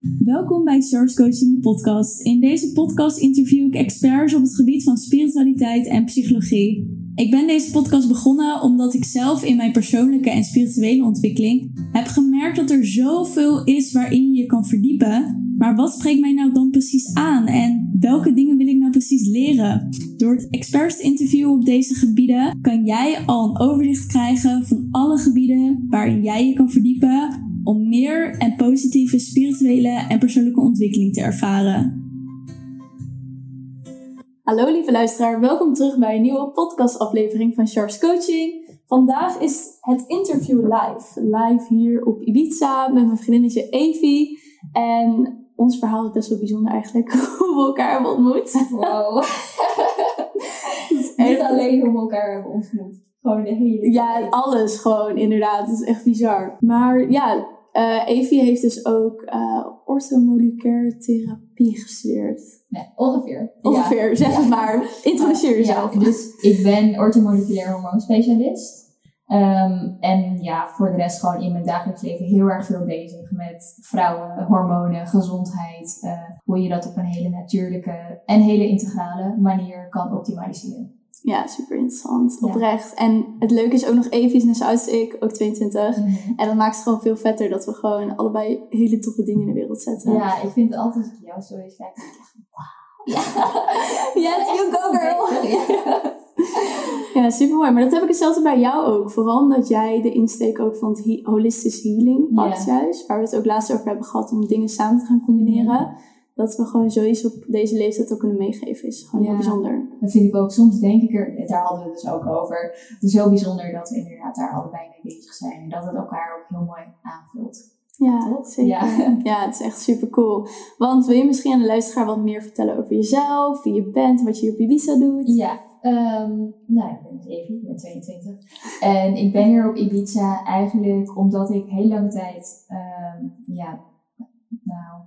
Welkom bij Source Coaching, podcast. In deze podcast interview ik experts op het gebied van spiritualiteit en psychologie. Ik ben deze podcast begonnen omdat ik zelf in mijn persoonlijke en spirituele ontwikkeling heb gemerkt dat er zoveel is waarin je je kan verdiepen. Maar wat spreekt mij nou dan precies aan en welke dingen wil ik nou precies leren? Door het experts te interviewen op deze gebieden kan jij al een overzicht krijgen van alle gebieden waarin jij je kan verdiepen om meer en positieve spirituele en persoonlijke ontwikkeling te ervaren. Hallo lieve luisteraar, welkom terug bij een nieuwe podcastaflevering van Charles Coaching. Vandaag is het interview live. Live hier op Ibiza met mijn vriendinnetje Evie. En ons verhaal is best wel bijzonder eigenlijk, hoe we elkaar hebben ontmoet. Wow. Niet alleen hoe we elkaar hebben ontmoet. Gewoon de hele Ja, alles gewoon inderdaad. Het is echt bizar. Maar ja, uh, Evie heeft dus ook uh, orthomoleculaire therapie gestudeerd. Nee, ongeveer. Ongeveer, zeg het maar. Introduceer jezelf. Ja, dus ik ben orthomoleculair hormoonspecialist. Um, en ja, voor de rest gewoon in mijn dagelijks leven heel erg veel bezig met vrouwen, hormonen, gezondheid. Uh, hoe je dat op een hele natuurlijke en hele integrale manier kan optimaliseren. Ja, super interessant. Oprecht. En het leuke is ook nog Evie is net zo oud als ik, ook 22. Mm -hmm. En dat maakt het gewoon veel vetter dat we gewoon allebei hele toffe dingen in de wereld zetten. Ja, ik vind het altijd als ik jou zo eens kijk, denk ik echt, wow. Ja, yes, you go girl! Ja. ja, super mooi. Maar dat heb ik hetzelfde bij jou ook. Vooral omdat jij de insteek ook van het holistisch healing pakt juist. Waar we het ook laatst over hebben gehad om dingen samen te gaan combineren dat we gewoon zoiets op deze leeftijd ook kunnen meegeven, is gewoon heel bijzonder. Dat vind ik ook. Soms denk ik er, daar hadden we het dus ook over. Het is heel bijzonder dat we inderdaad daar allebei mee bezig zijn. En dat het elkaar ook heel mooi aanvult. Ja, Toch? zeker. Ja. ja, het is echt super cool. Want wil je misschien aan de luisteraar wat meer vertellen over jezelf, wie je bent, wat je hier op Ibiza doet? Ja, um, nou, ik ben Evie, ik ben 22. En ik ben hier op Ibiza eigenlijk omdat ik heel lange tijd, um, ja, nou,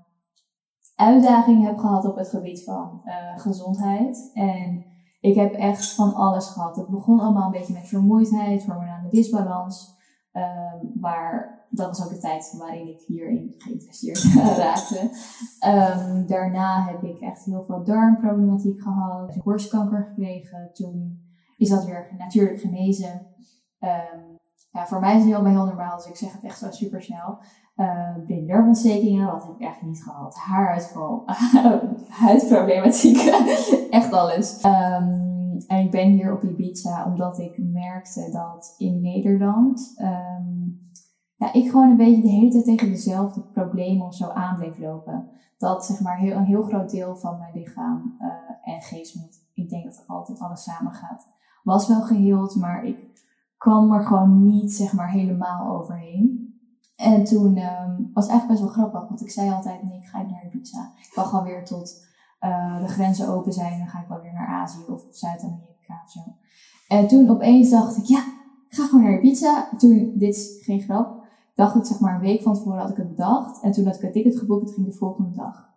uitdagingen heb gehad op het gebied van uh, gezondheid. En ik heb echt van alles gehad. Het begon allemaal een beetje met vermoeidheid, hormonale disbalans. Um, waar, dat was ook de tijd waarin ik hierin geïnteresseerd raakte. Um, daarna heb ik echt heel veel darmproblematiek gehad. Borstkanker gekregen. Toen is dat weer natuurlijk genezen. Um, ja, voor mij is het heel, heel normaal, dus ik zeg het echt zo super snel. Uh, blinddarmontstekingen, wat heb ik eigenlijk niet gehad. Haaruitval, huidproblematiek, echt alles. Um, en ik ben hier op Ibiza omdat ik merkte dat in Nederland um, ja, ik gewoon een beetje de hele tijd tegen dezelfde problemen of zo aan bleef lopen. Dat zeg maar heel, een heel groot deel van mijn lichaam uh, en geest, want ik denk dat altijd alles samen gaat, was wel geheeld, maar ik kwam er gewoon niet zeg maar helemaal overheen. En toen um, was het eigenlijk best wel grappig, want ik zei altijd, nee, ik ga niet naar Ibiza. Ik wil gewoon weer tot uh, de grenzen open zijn dan ga ik wel weer naar Azië of Zuid-Amerika of zo. En toen opeens dacht ik, ja, ik ga gewoon naar Ibiza. Toen, dit is geen grap, dacht ik zeg maar een week van tevoren had ik het bedacht. En toen had ik het ticket geboekt, het ging de volgende dag.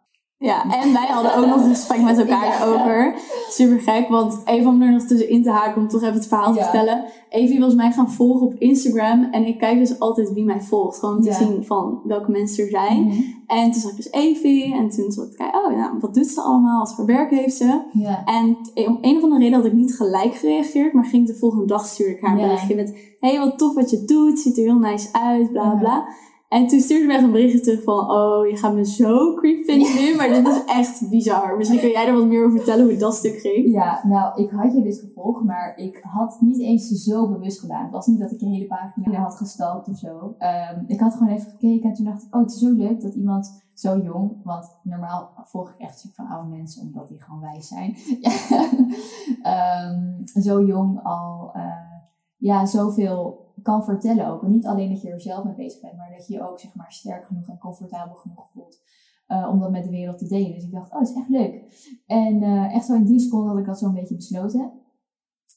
Ja, en wij hadden ook nog een gesprek met elkaar ja. over. Super gek, want even om er nog tussenin te haken om toch even het verhaal te vertellen. Evie was mij gaan volgen op Instagram en ik kijk dus altijd wie mij volgt. Gewoon om te zien van welke mensen er zijn. Mm -hmm. En toen zag ik dus Evie en toen zat ik kijken, oh ja, wat doet ze allemaal? Wat voor werk heeft ze? En om een of andere reden had ik niet gelijk gereageerd, maar ging de volgende dag stuurde ik haar een berichtje met, hey wat tof wat je doet, ziet er heel nice uit, bla bla. En toen stuurde mij een berichtje terug van, oh, je gaat me zo creep vinden nu, maar dit is echt bizar. Misschien kun jij er wat meer over vertellen hoe dat stuk ging? Ja, nou, ik had je dit gevolgd, maar ik had niet eens zo bewust gedaan. Het was niet dat ik je hele pagina had gestalkt of zo. Um, ik had gewoon even gekeken en toen dacht ik, oh, het is zo leuk dat iemand zo jong, want normaal volg ik echt van oude mensen omdat die gewoon wijs zijn. um, zo jong al, uh, ja, zoveel kan vertellen ook. Niet alleen dat je er zelf mee bezig bent, maar dat je je ook zeg maar sterk genoeg en comfortabel genoeg voelt uh, om dat met de wereld te delen. Dus ik dacht, oh, dat is echt leuk. En uh, echt zo in drie seconden had ik dat zo'n beetje besloten.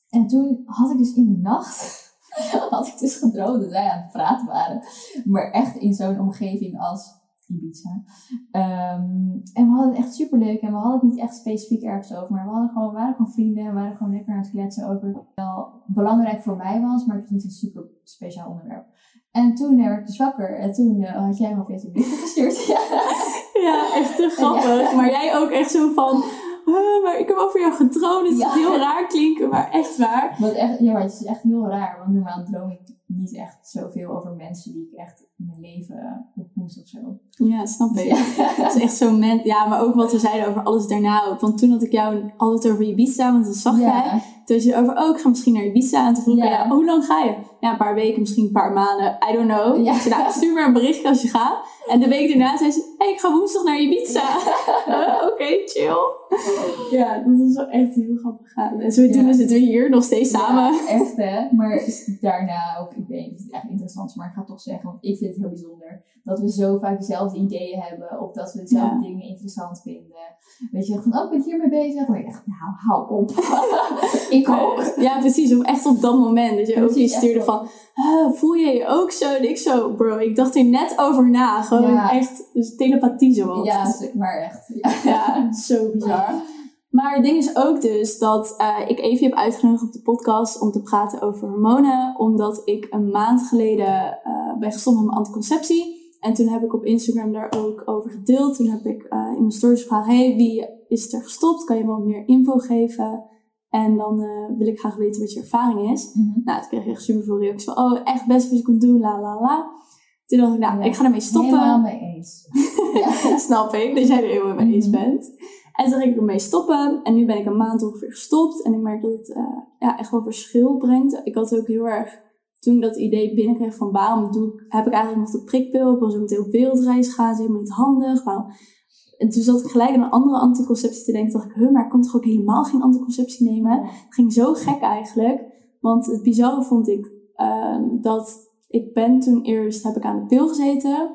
En toen had ik dus in de nacht, had ik dus gedroomd dat wij aan het praten waren. Maar echt in zo'n omgeving als Ibiza. Um, en we hadden het echt super leuk en we hadden het niet echt specifiek ergens over, maar we hadden gewoon, waren gewoon vrienden en we waren gewoon lekker aan het kletsen over wat wel belangrijk voor mij was, maar het is niet een super speciaal onderwerp. En toen werd ik dus wakker en toen uh, had jij me opeens een berichtje gestuurd. ja. echt te grappig. Maar jij ook echt zo van... "Huh, maar ik heb over jou gedroomd. Het is Ja. heel raar klinken, maar echt waar. Wat echt, ja, maar het is echt heel raar, want normaal droom ik niet echt zoveel over mensen die ik echt in mijn leven ontmoet of zo. Ja, snap ik. Dat is echt zo'n moment. Ja, maar ook wat we zeiden over alles daarna ook. Want toen had ik jou altijd over Ibiza, want dat zag jij. Ja, Toen zei je over, oh, ik ga misschien naar Ibiza. En toen vroeg ik, Ja. ja, hoe lang ga je? Ja, een paar weken, misschien een paar maanden. I don't know. Ja. Zei, nou, stuur maar een berichtje als je gaat. En de week daarna zei ze, hey, ik ga woensdag naar Ibiza. Eh, Oké, chill. Ja, dat was wel echt heel grappig gaan. En zo doen Ja. zitten we hier nog steeds samen. Ja, echt hè. Maar daarna ook, ik weet niet of het echt interessant is, maar ik ga toch zeggen, want ik vind het heel bijzonder dat we zo vaak dezelfde ideeën hebben, of dat we dezelfde dingen interessant vinden. Weet je, van, oh, ik ben hiermee bezig. Maar ik echt, nou, hou op. ik ook. Ja, precies. Of echt op dat moment. Dat je ook iets stuurde van, "Ah, voel je je ook zo? En ik zo, bro, ik dacht er net over na. Gewoon echt, dus telepathie zo. Ja, maar echt. Ja. Ja, zo bizar. Maar het ding is ook dus dat eh, ik Evie heb uitgenodigd op de podcast om te praten over hormonen. Omdat ik een maand geleden eh, ben gestopt met mijn anticonceptie. En toen heb ik op Instagram daar ook over gedeeld. Toen heb ik eh, in mijn stories gevraagd, hey, wie is er gestopt? Kan je me wat meer info geven? En dan wil ik graag weten wat je ervaring is. Mhm. Nou, toen kreeg ik echt super veel reacties van, oh, echt best wat je kunt doen, la la la. Toen dacht ik, nou, Ja. ik ga ermee stoppen. Helemaal mee eens. Snap ik, dat jij er heel mee eens Mhm. bent. En toen ging ik ermee stoppen. En nu ben ik een maand ongeveer gestopt. En ik merk dat het eh, ja, echt wel verschil brengt. Ik had ook heel erg, toen ik dat idee binnenkreeg van waarom doe ik, heb ik eigenlijk nog de prikpil. Ik wil zo meteen op wereldreis gaan, is helemaal niet handig. Waarom? En toen zat ik gelijk aan een andere anticonceptie te denken. dacht ik, huh, maar ik kon toch ook helemaal geen anticonceptie nemen? Het ging zo gek eigenlijk. Want het bizarre vond ik ehm, dat ik ben toen eerst, heb ik aan de pil gezeten.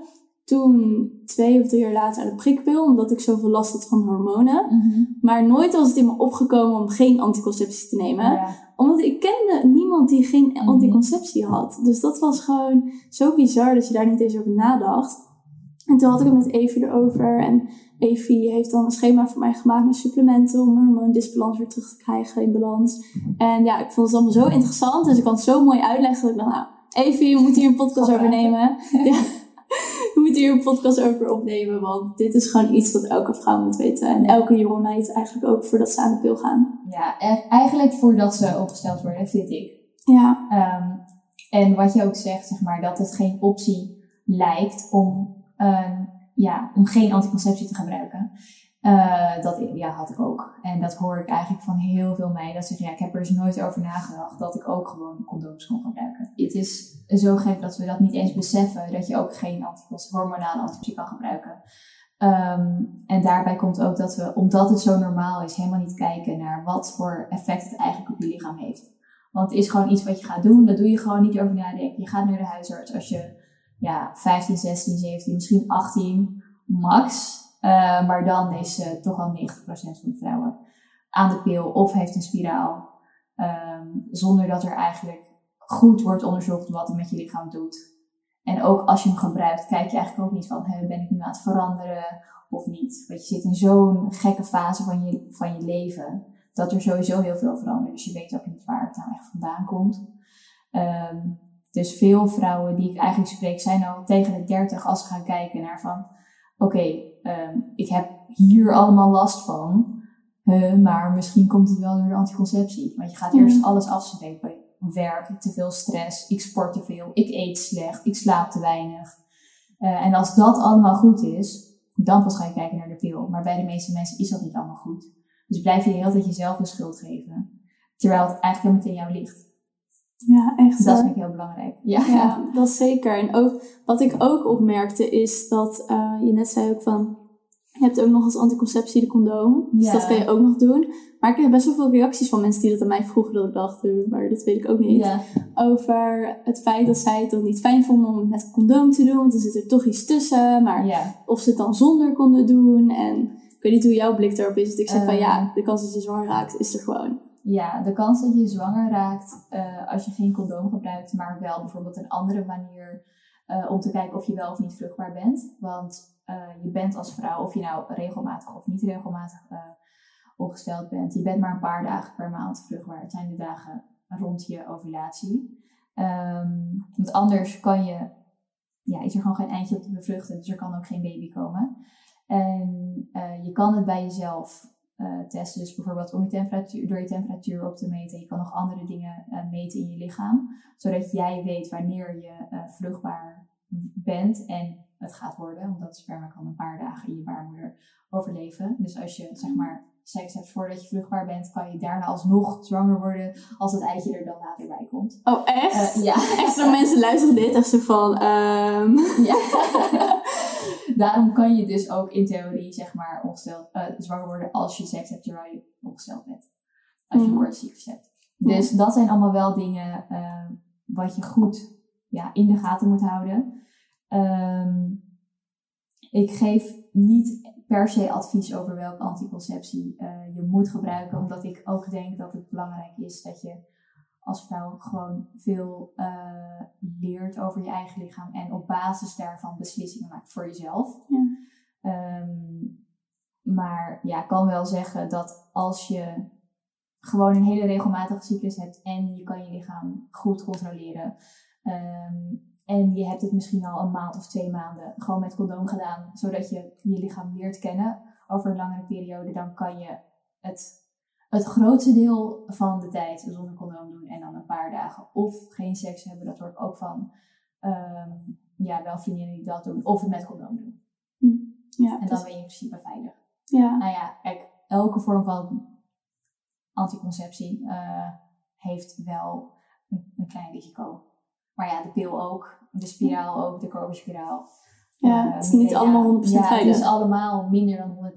Toen twee of drie jaar later aan de prikpil, omdat ik zoveel last had van hormonen. Mhm. Maar nooit was het in me opgekomen om geen anticonceptie te nemen. Ja. Omdat ik kende niemand die geen Mhm. anticonceptie had. Dus dat was gewoon zo bizar dat je daar niet eens over nadacht. En toen had ik het met Evie erover. En Evie heeft dan een schema voor mij gemaakt met supplementen om mijn hormoondisbalans weer terug te krijgen in balans. En ja, ik vond het allemaal zo interessant. Dus ik kan het zo mooi uitleggen dat ik dacht, nou, Evie, we moeten hier een podcast over nemen. Ja, hier een podcast over opnemen. Want dit is gewoon iets wat elke vrouw moet weten. En elke jonge meid eigenlijk ook voordat ze aan de pil gaan. Ja, e- eigenlijk voordat ze opgesteld worden, vind ik. Ja, Ehm, en wat je ook zegt, zeg maar, dat het geen optie lijkt om, ehm, ja, om geen anticonceptie te gebruiken. Eh, dat ja, had ik ook. En dat hoor ik eigenlijk van heel veel meiden. Dat ze zeggen, ja, ik heb er dus nooit over nagedacht dat ik ook gewoon condooms kon gebruiken. Het is zo gek dat we dat niet eens beseffen. Dat je ook geen hormonale anticonceptie kan gebruiken. Ehm, en daarbij komt ook dat we, omdat het zo normaal is, helemaal niet kijken naar wat voor effect het eigenlijk op je lichaam heeft. Want het is gewoon iets wat je gaat doen. Dat doe je gewoon niet over nadenken. Je gaat naar de huisarts als je ja, 15, 16, 17, misschien 18 max. Eh, maar dan is toch al 90% van de vrouwen aan de pil of heeft een spiraal. Ehm, zonder dat er eigenlijk goed wordt onderzocht wat het met je lichaam doet. En ook als je hem gebruikt, kijk je eigenlijk ook niet van, "Hè, ben ik nu aan het veranderen of niet? Want je zit in zo'n gekke fase van je, van je leven, dat er sowieso heel veel verandert. Dus je weet ook niet waar het nou echt vandaan komt. Ehm, dus veel vrouwen die ik eigenlijk spreek, zijn al tegen de 30 als ze gaan kijken naar van, oké, ehm, ik heb hier allemaal last van, maar misschien komt het wel door de anticonceptie. Want je gaat eerst Mhm. alles afspreken. Werk, te veel stress, ik sport te veel, ik eet slecht, ik slaap te weinig. Eh, en als dat allemaal goed is, dan pas ga je kijken naar de pil. Maar bij de meeste mensen is dat niet allemaal goed. Dus blijf je de hele tijd jezelf de schuld geven. Terwijl het eigenlijk helemaal in jou ligt. Ja echt. Dat hoor. vind ik heel belangrijk. Ja. Ja, dat zeker. En ook, wat ik ook opmerkte is dat eh, je net zei ook van, je hebt ook nog als anticonceptie de condoom. Dus Ja. dat kan je ook nog doen. Maar ik kreeg best wel veel reacties van mensen die dat aan mij vroegen. Dat ik dacht, eh, maar dat weet ik ook niet. Ja. Over het feit dat zij het dan niet fijn vonden om het met een condoom te doen. Want er zit er toch iets tussen. Maar ja. of ze het dan zonder konden doen. En ik weet niet hoe jouw blik daarop is. Dat ik zeg van Ehm. ja, de kans dat je zwanger raakt is er gewoon. Ja, de kans dat je zwanger raakt eh, als je geen condoom gebruikt, maar wel bijvoorbeeld een andere manier eh, om te kijken of je wel of niet vruchtbaar bent. Want eh, je bent als vrouw, of je nou regelmatig of niet regelmatig opgesteld bent, je bent maar een paar dagen per maand vruchtbaar. Het zijn de dagen rond je ovulatie. Ehm, want anders kan je, ja, is er gewoon geen eindje op te bevruchten, dus er kan ook geen baby komen. En je kan het bij jezelf testen. Dus bijvoorbeeld om je temperatuur, door je temperatuur op te meten. Je kan nog andere dingen meten in je lichaam. Zodat jij weet wanneer je vruchtbaar bent en het gaat worden. Omdat sperma kan een paar dagen in je baarmoeder overleven. Dus als je zeg maar seks hebt voordat je vruchtbaar bent, kan je daarna alsnog zwanger worden als het eitje er dan later bij komt. Oh, echt? Uh, ja. Extra mensen luisteren dit als ze van... Um... Ja. Daarom kan je dus ook in theorie, zeg maar, ongesteld, uh, zwanger worden als je seks hebt terwijl je ongesteld bent. Als je mm. hebt. Dus dat zijn allemaal wel dingen uh, wat je goed ja, in de gaten moet houden. Um, ik geef niet per se advies over welke anticonceptie uh, je moet gebruiken, omdat ik ook denk dat het belangrijk is dat je als vrouw gewoon veel uh, leert over je eigen lichaam en op basis daarvan beslissingen maakt voor jezelf. Ja. Um, maar ja, ik kan wel zeggen dat als je gewoon een hele regelmatige cyclus hebt en je kan je lichaam goed controleren. Um, en je hebt het misschien al een maand of twee maanden gewoon met condoom gedaan, zodat je je lichaam leert kennen over een langere periode. Dan kan je het, het grootste deel van de tijd zonder condoom doen en dan een paar dagen of geen seks hebben. Dat hoort ook van um, ja, wel vriendinnen die dat doen, of het met condoom doen. Hm. Ja, en dan ben je in principe veilig. Ja. Nou ja, kijk, elke vorm van anticonceptie uh, heeft wel een, een klein risico. Maar ja, de pil ook, de spiraal ook, de koperspiraal. Ja, uh, het is niet allemaal 100% ja, veilig. het is allemaal minder dan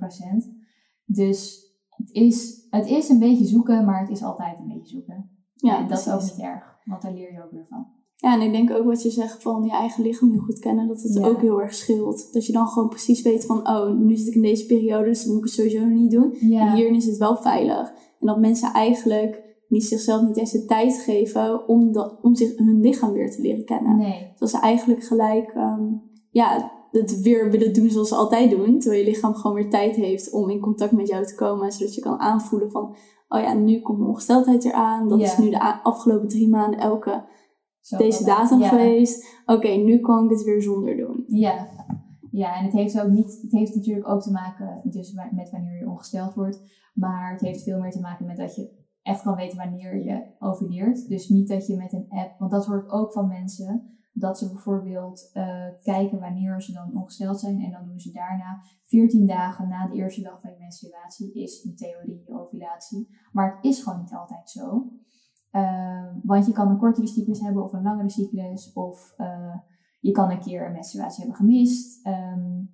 100%. Dus het is, het is een beetje zoeken, maar het is altijd een beetje zoeken. Ja, en dat is ook niet erg, want daar leer je ook weer van. Ja, en ik denk ook wat je zegt van je eigen lichaam heel goed kennen, dat het ook heel erg scheelt. Dat je dan gewoon precies weet van, oh, nu zit ik in deze periode, dus dan moet ik het sowieso niet doen. En hierin is het wel veilig. En dat mensen eigenlijk die zichzelf niet eens de tijd geven om, dat, om zich, hun lichaam weer te leren kennen. Nee. Dat ze eigenlijk gelijk um, ja, het weer willen doen zoals ze altijd doen. Terwijl je lichaam gewoon weer tijd heeft om in contact met jou te komen. Zodat je kan aanvoelen van, oh ja, nu komt mijn ongesteldheid eraan. Dat is nu de afgelopen drie maanden elke deze datum geweest. Oké, nu kan ik het weer zonder doen. Ja. Ja, en het heeft ook niet, het heeft natuurlijk ook te maken dus met wanneer je ongesteld wordt. Maar het heeft veel meer te maken met dat je echt kan weten wanneer je ovuleert. Dus niet dat je met een app, want dat hoort ook van mensen, dat ze bijvoorbeeld uh, kijken wanneer ze dan ongesteld zijn en dan doen ze daarna 14 dagen na de eerste dag van je menstruatie is in theorie ovulatie. Maar het is gewoon niet altijd zo. Uh, want je kan een kortere cyclus hebben of een langere cyclus of uh, je kan een keer een menstruatie hebben gemist. Um,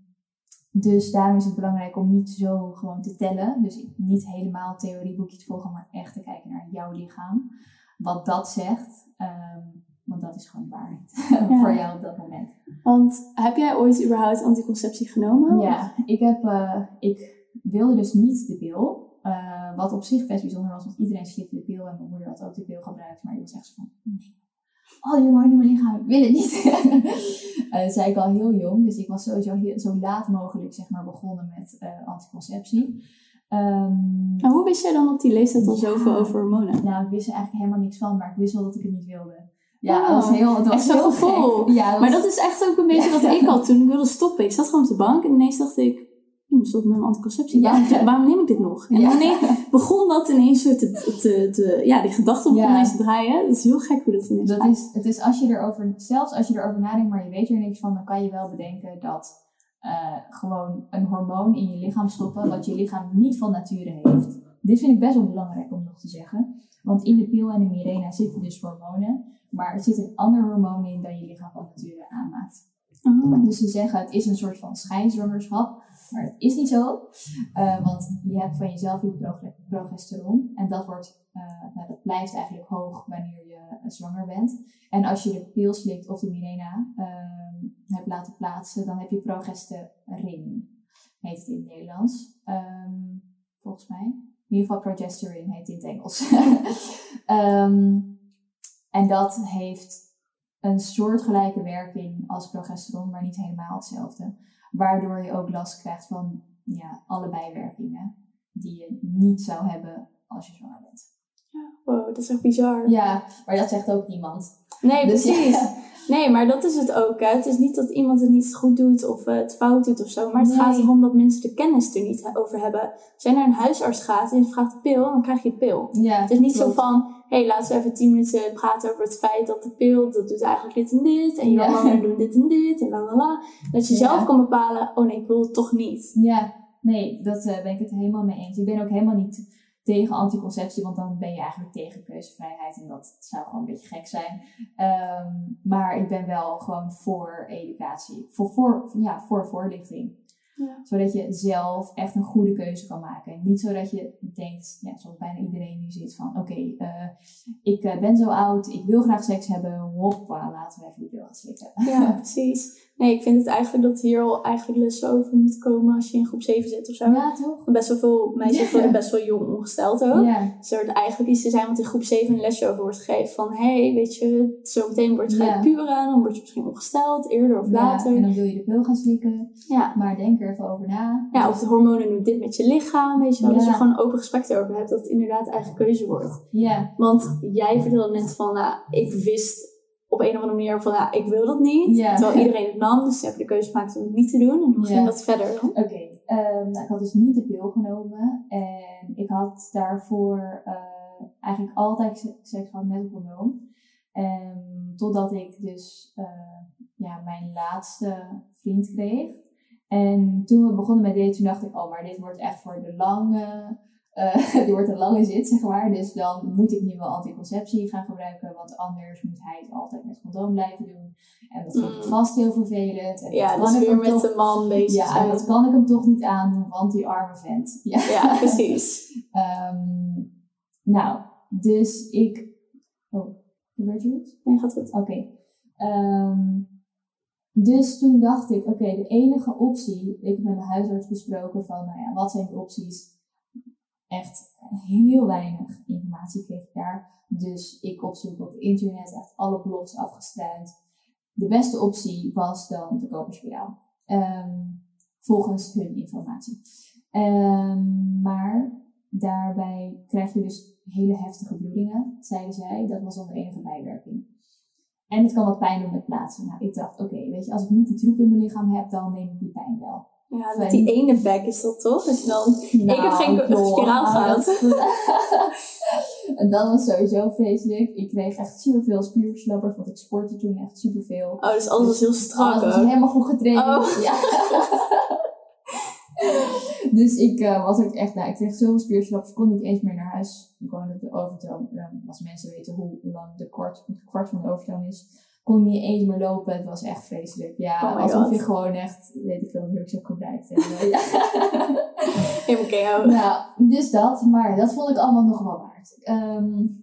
dus daarom is het belangrijk om niet zo gewoon te tellen. Dus niet helemaal theorieboekje te volgen, maar echt te kijken naar jouw lichaam. Wat dat zegt. Um, want dat is gewoon waarheid voor jou op dat moment. Want heb jij ooit überhaupt anticonceptie genomen? Ja, ik, heb, uh, ik wilde dus niet de pil. Uh, wat op zich best bijzonder was, want iedereen slikte de pil en mijn moeder had ook de pil gebruikt. Maar ik was echt zo van, oh je in mijn lichaam, ik wil het niet. uh, dat zei ik al heel jong, dus ik was sowieso heel, zo laat mogelijk zeg maar, begonnen met uh, anticonceptie. Um, maar hoe wist jij dan op die leeftijd al zoveel over hormonen? Nou, ik wist er eigenlijk helemaal niks van, maar ik wist wel dat ik het niet wilde. Ja, oh, dat was heel, het was heel gevoel. Ja, Maar dat is echt ook een beetje wat ik had toen ik wilde stoppen. Ik zat gewoon op de bank en ineens dacht ik, ik moet stoppen met mijn anticonceptie. Waarom, waarom, neem ik dit nog? En wanneer begon dat ineens te, te, te, ja, die gedachte begon ineens te draaien. Dat is heel gek hoe dat ineens dat Is, het is als je erover, zelfs als je erover nadenkt, maar je weet er niks van, dan kan je wel bedenken dat uh, gewoon een hormoon in je lichaam stoppen, wat je lichaam niet van nature heeft. Dit vind ik best wel belangrijk om nog te zeggen. Want in de pil en de Mirena zitten dus hormonen, maar er zitten andere hormonen in dan je lichaam van nature aanmaakt. Oh. Dus ze zeggen het is een soort van schijnzwangerschap, maar dat is niet zo. Uh, want je hebt van jezelf je progesteron en dat, wordt, uh, nou, dat blijft eigenlijk hoog wanneer je uh, zwanger bent. En als je de pil slikt of de Mirena ehm, hebt laten plaatsen, dan heb je progesterin, heet het in het Nederlands. Um, volgens mij. In ieder geval progesterone heet het in het Engels. um, en dat heeft een soortgelijke werking als progesteron, maar niet helemaal hetzelfde. Waardoor je ook last krijgt van ja, alle bijwerkingen die je niet zou hebben als je zwanger bent. Ja, wow, dat is echt bizar. Ja, maar dat zegt ook niemand. Nee, dus precies. Nee, maar dat is het ook. Hè. Het is niet dat iemand het niet goed doet of uh, het fout doet of zo. Maar het gaat erom dat mensen de kennis er niet over hebben. Als jij naar een huisarts gaat en je vraagt pil, dan krijg je pil. Ja, het is niet zo van, hey, laten we even tien minuten praten over het feit dat de pil, dat doet eigenlijk dit en dit. En jouw mama doet dit en dit en la la la. Dat je zelf kan bepalen, oh nee, ik wil het toch niet. Ja, nee, dat uh, ben ik het helemaal mee eens. Ik ben ook helemaal niet tegen anticonceptie, want dan ben je eigenlijk tegen keuzevrijheid en dat zou gewoon een beetje gek zijn. Ehm, maar ik ben wel gewoon voor educatie, voor, voor, ja, voor voorlichting. Ja. Zodat je zelf echt een goede keuze kan maken. Niet zodat je denkt, ja, zoals bijna iedereen nu zit, van oké, eh, ik eh, ben zo oud, ik wil graag seks hebben, hoppa, laten we even die pil gaan slikken. Ja, precies. Nee, ik vind het eigenlijk dat hier al eigenlijk lessen over moet komen als je in groep 7 zit of zo. Ja, toch? Best wel veel meisjes worden best wel jong ongesteld ook. Ja. Dus er eigenlijk iets te zijn wat in groep 7 een lesje over wordt gegeven. Van, hé, hey, weet je, zo meteen word je ja. puren, dan word je misschien ongesteld, eerder of later. en dan wil je de pil gaan slikken. Ja. Maar denk er even over na. Ja, of de hormonen doen dit met je lichaam, weet je wel. Dat je gewoon een open gesprek erover hebt, dat het inderdaad eigen keuze wordt. Ja. Want jij vertelde net van, nou, ik wist op een of andere manier van, ja, ik wil dat niet. Terwijl iedereen het nam, dus ze hebben de keuze gemaakt om het niet te doen. En hoe ging dat verder dan? Oké, ehm, nou, ik had dus niet de pil genomen. En ik had daarvoor uh, eigenlijk altijd seks gehad met een condoom. Um, totdat ik dus uh, ja, mijn laatste vriend kreeg. En toen we begonnen met dit, toen dacht ik, oh, maar dit wordt echt voor de lange uh, die wordt een lange zit, zeg maar. Dus dan moet ik nu wel anticonceptie gaan gebruiken, want anders moet hij het altijd met condoom blijven doen. En dat vind ik mm. vast heel vervelend. En ja, dat weer met toch... de man bezig Ja, en dat kan ik hem toch niet aandoen, want die arme vent. Ja, ja precies. um, nou, dus ik... Oh, gebeurt er iets? Nee, gaat goed. Oké. Um, dus toen dacht ik, oké, de enige optie, ik heb met mijn huisarts besproken van, nou ja, wat zijn de opties? Echt heel weinig informatie kreeg ik daar. Dus ik opzoek op internet, echt alle blogs afgestruind. De beste optie was dan de koperspiraal. Um, volgens hun informatie. Um, maar daarbij krijg je dus hele heftige bloedingen, zeiden zij. Dat was dan de enige bijwerking. En het kan wat pijn doen met plaatsen. Nou, ik dacht, oké, weet je, als ik niet die troep in mijn lichaam heb, dan neem ik die pijn wel. Ja, met die ene bek is dat toch? Dus dan, ik heb geen nou, spiraal gehad. en dat was sowieso vreselijk. Ik kreeg echt superveel spierverslappers, want ik sportte toen echt superveel. Oh, dus alles was heel strak Alles was helemaal goed getraind. Oh. Ja. dus ik uh, was ook echt, nou, ik kreeg zoveel spierverslappers, ik kon niet eens meer naar huis. Ik woonde op de overtoom. als mensen weten hoe, lang de kwart, de kwart van de overtoom is kon niet eens meer lopen. Het was echt vreselijk. Ja, oh alsof God. je gewoon echt, weet ik veel, drugs hebt gebruikt. Helemaal Nou, dus dat. Maar dat vond ik allemaal nog wel waard. Um,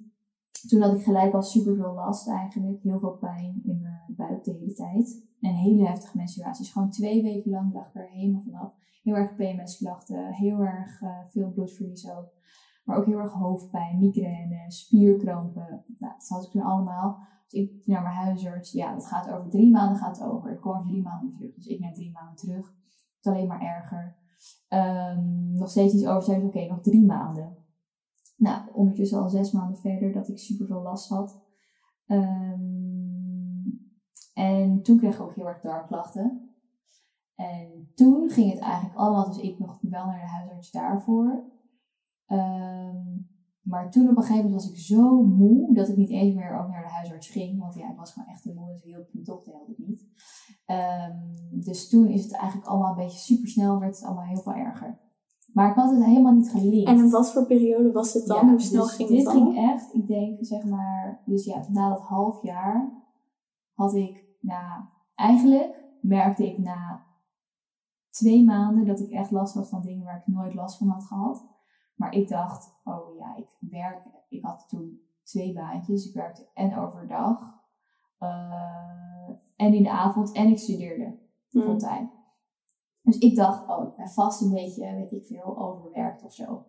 toen had ik gelijk al super veel last eigenlijk. Heel veel pijn in mijn buik de hele tijd. En hele heftige menstruaties. Gewoon twee weken lang lag ik er helemaal vanaf. Heel erg PMS-klachten. Heel erg uh, veel bloedverlies ook. Maar ook heel erg hoofdpijn, migraine, spierkrampen. Nou, dat had ik toen allemaal. Dus ik naar mijn huisarts. Ja, dat gaat over drie maanden gaat over. Ik kom drie maanden terug. Dus ik naar drie maanden terug. Het is alleen maar erger. Um, nog steeds iets over. Oké, nog drie maanden. Nou, ondertussen al zes maanden verder dat ik super veel last had. Um, en toen kreeg ik ook heel erg darmklachten. En toen ging het eigenlijk allemaal, dus ik nog wel naar de huisarts daarvoor. Um, maar toen op een gegeven moment was ik zo moe dat ik niet eens meer ook naar de huisarts ging. Want ja, ik was gewoon echt te moe, dus mijn dochter helpt het niet. Um, dus toen is het eigenlijk allemaal een beetje super snel, werd het allemaal heel veel erger. Maar ik had het helemaal niet geleerd. En in wat voor periode was het dan? Hoe snel dus ging dit het dan? ging echt, ik denk zeg maar, dus ja, na dat half jaar had ik, nou, eigenlijk merkte ik na twee maanden dat ik echt last had van dingen waar ik nooit last van had gehad. Maar ik dacht, oh ja, ik werk. Ik had toen twee baantjes. Ik werkte en overdag uh, en in de avond en ik studeerde mm. fulltime. Dus ik dacht, oh, ik ben vast een beetje, weet ik veel, overwerkt of zo.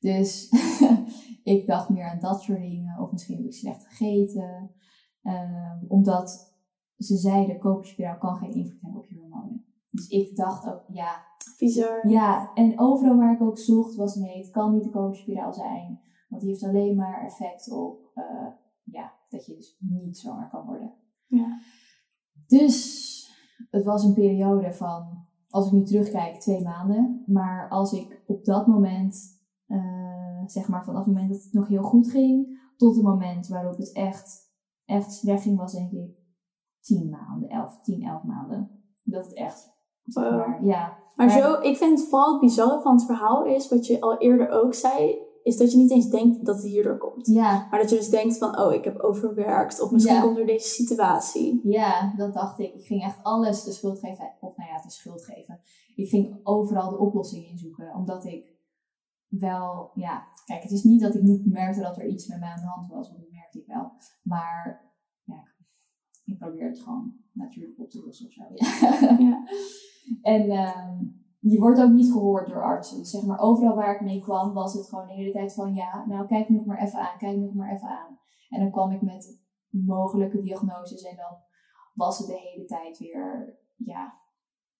Dus ik dacht meer aan dat soort dingen. Of misschien heb ik slecht gegeten. Um, omdat ze zeiden, koperspiraal kan geen invloed hebben op je hormonen. Dus ik dacht ook, ja, Bizar. Ja, en overal waar ik ook zocht was nee, het kan niet de koperspiraal zijn. Want die heeft alleen maar effect op uh, ja, dat je dus niet zwanger kan worden. Ja. Dus het was een periode van, als ik nu terugkijk, twee maanden. Maar als ik op dat moment, uh, zeg maar vanaf het moment dat het nog heel goed ging, tot het moment waarop het echt, echt slecht ging, was denk ik tien maanden, elf, tien, elf maanden. Dat het echt, maar, ja. Maar, zo, ik vind het vooral het bizarre van het verhaal is, wat je al eerder ook zei, is dat je niet eens denkt dat het hierdoor komt. Ja. Maar dat je dus denkt van, oh, ik heb overwerkt. Of misschien komt door deze situatie. Ja, dat dacht ik. Ik ging echt alles de schuld geven. Of nou ja, de schuld geven. Ik ging overal de oplossing inzoeken. Omdat ik wel, ja... Kijk, het is niet dat ik niet merkte dat er iets met mij aan de hand was. Want dat merkte ik wel. Maar ja, ik probeer het gewoon natuurlijk op te lossen of zo. Ja. en... Um, je wordt ook niet gehoord door artsen. zeg maar, overal waar ik mee kwam, was het gewoon de hele tijd van ja, nou kijk nog maar even aan, kijk nog maar even aan. En dan kwam ik met mogelijke diagnoses en dan was het de hele tijd weer, ja,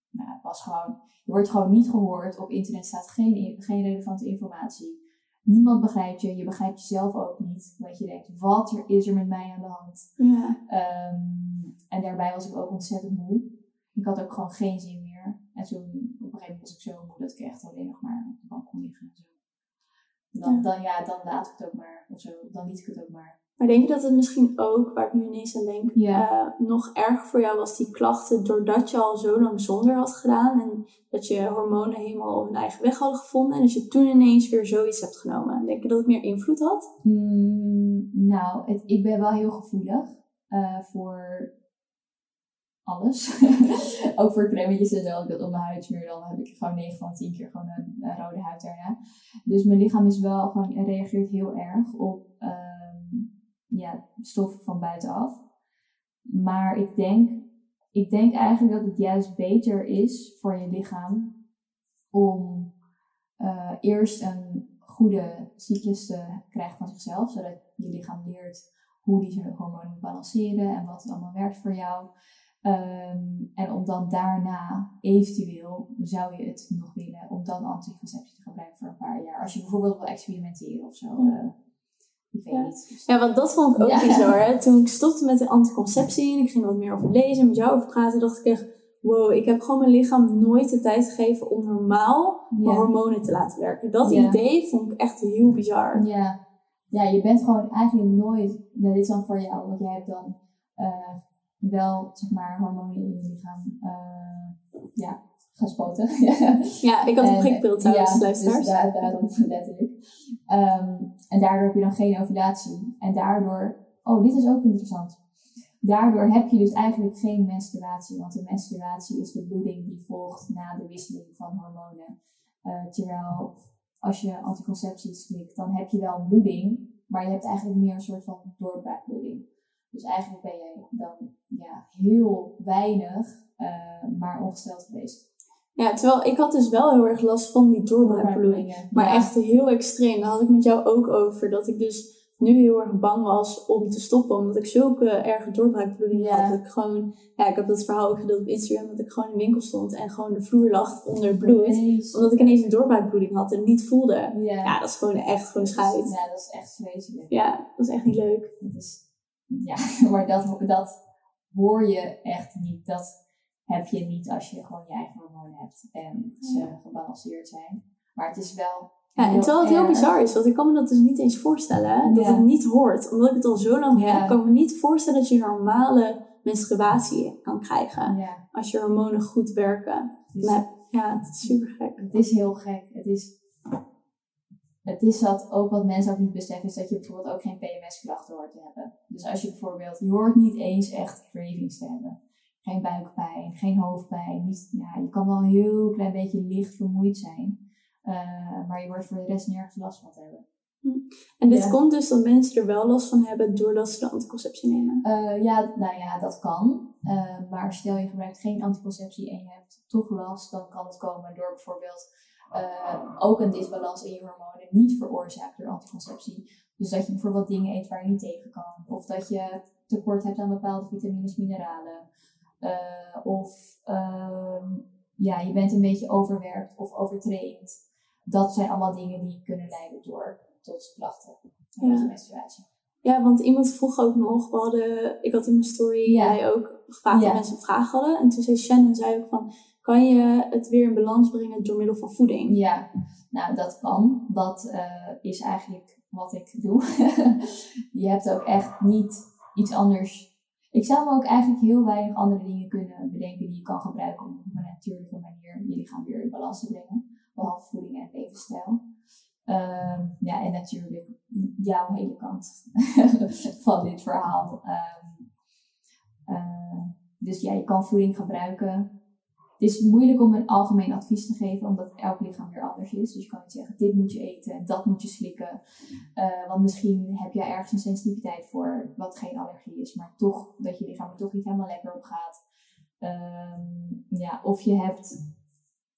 nou, het was gewoon, je wordt gewoon niet gehoord. Op internet staat geen, geen relevante informatie. Niemand begrijpt je, je begrijpt jezelf ook niet. Want je denkt, wat er is er met mij aan de hand? Ja. Ehm, en daarbij was ik ook ontzettend moe. Ik had ook gewoon geen zin meer. En toen op een gegeven moment was ik zo moe dat ik echt alleen nog maar op de bank kon liggen. En zo. Dan, ja. dan, ja, dan laat ik het ook maar. Of zo, dan liet ik het ook maar. Maar denk je dat het misschien ook, waar ik nu ineens aan denk, uh, nog erg voor jou was die klachten doordat je al zo lang zonder had gedaan en dat je hormonen helemaal hun eigen weg hadden gevonden en dat je toen ineens weer zoiets hebt genomen? Denk je dat het meer invloed had? Mm, nou, het, ik ben wel heel gevoelig uh, voor alles. ook voor crèmetjes en zo, als ik dat op mijn huid smeer, dan heb ik gewoon 9 van 10 keer gewoon een, rode huid daarna. Dus mijn lichaam is wel gewoon, reageert heel erg op um, ja, stoffen van buitenaf. Maar ik denk, ik denk eigenlijk dat het juist beter is voor je lichaam om uh, eerst een goede cyclus te krijgen van zichzelf, zodat je lichaam leert hoe die hormonen balanceren en wat allemaal werkt voor jou. Um, en om dan daarna eventueel zou je het nog willen om dan anticonceptie te gebruiken voor een paar jaar. Als je bijvoorbeeld wil experimenteren of zo. Uh, ik weet ja. niet. Ja, want dat vond ik ook ja. bizar. Hè? Toen ik stopte met de anticonceptie en ik ging wat meer over lezen en met jou over praten, dacht ik echt, wow, ik heb gewoon mijn lichaam nooit de tijd gegeven om normaal mijn hormonen te laten werken. Dat idee vond ik echt heel bizar. Ja. ja, je bent gewoon eigenlijk nooit, nou, dit is dan voor jou, want jij hebt dan uh, wel, zeg maar, hormonen in je lichaam uh, ja, gespoten. ja, ik had een prikpil trouwens, ja, luisteraars. Dus daar, daarom letterlijk. Um, en daardoor heb je dan geen ovulatie. En daardoor, oh, dit is ook interessant. Daardoor heb je dus eigenlijk geen menstruatie, want de menstruatie is de bloeding die volgt na de wisseling van hormonen. Uh, terwijl als je anticonceptie slikt, dan heb je wel bloeding, maar je hebt eigenlijk meer een soort van doorbraakbloeding. Dus eigenlijk ben je dan ja, heel weinig, uh, maar ongesteld geweest. Ja, terwijl ik had dus wel heel erg last van die doorbraakbloedingen. Maar ja. echt heel extreem. Daar had ik met jou ook over. Dat ik dus nu heel erg bang was om te stoppen. Omdat ik zulke erge doorbraakbloedingen ja. had. Dat ik gewoon, ja, ik heb dat verhaal ook gedeeld op Instagram. Dat ik gewoon in de winkel stond en gewoon de vloer lag onder bloed. Omdat ik ineens een doorbraakbloeding had en niet voelde. Ja, ja dat is gewoon echt gewoon scheid. Ja, dat is echt vreselijk. Ja, dat is echt niet leuk. Dat is, ja, maar dat, dat hoor je echt niet. Dat heb je niet als je gewoon je eigen hormonen hebt en ze gebalanceerd zijn. Maar het is wel. Ja, en terwijl het heel bizar is, want ik kan me dat dus niet eens voorstellen, dat het niet hoort. Omdat ik het al zo lang heb, kan ik me niet voorstellen dat je normale menstruatie kan krijgen. Als je hormonen goed werken. maar, ja, het is super gek. Het is heel gek. Het is, het is dat ook wat mensen ook niet beseffen, is dat je bijvoorbeeld ook geen PMS-klachten hoort te hebben. Dus als je bijvoorbeeld, je hoort niet eens echt cravings te hebben geen buikpijn, geen hoofdpijn. Niet, ja, je kan wel een heel klein beetje licht vermoeid zijn. Uh, maar je wordt voor de rest nergens last van hebben. Hm. En dit komt dus dat mensen er wel last van hebben doordat ze de anticonceptie nemen? Uh, ja, nou ja, dat kan. Uh, maar stel je gebruikt geen anticonceptie en je hebt toch last, dan kan het komen door bijvoorbeeld ook een disbalans in je hormonen, niet veroorzaakt door anticonceptie. Dus dat je bijvoorbeeld dingen eet waar je niet tegen kan. Of dat je tekort hebt aan bepaalde vitamines, mineralen. Uh, of uh, ja, je bent een beetje overwerkt of overtraind. Dat zijn allemaal dingen die kunnen leiden door tot klachten de menstruatie. Ja, want iemand vroeg ook nog, we hadden, ik had in mijn story, Ja. jij ook gevraagd Ja. of mensen vragen hadden. En toen zei Shannon, zei ook van, kan je het weer in balans brengen door middel van voeding? Ja, nou dat kan. Dat eh, is eigenlijk wat ik doe. je hebt ook echt niet iets anders. Ik zou ook eigenlijk heel weinig andere dingen kunnen bedenken die je kan gebruiken om op een natuurlijke manier je lichaam weer in balans brengen. Behalve voeding en levensstijl. Ehm, ja, en natuurlijk jouw hele kant van dit verhaal. Ehm, eh, dus ja, je kan voeding gebruiken. Het is moeilijk om een algemeen advies te geven, omdat elk lichaam weer anders is. Dus je kan niet zeggen, dit moet je eten en dat moet je slikken. Eh, want misschien heb jij ergens een sensitiviteit voor, wat geen allergie is. Maar toch, dat je lichaam er toch niet helemaal lekker op gaat. Ehm, ja, of je hebt,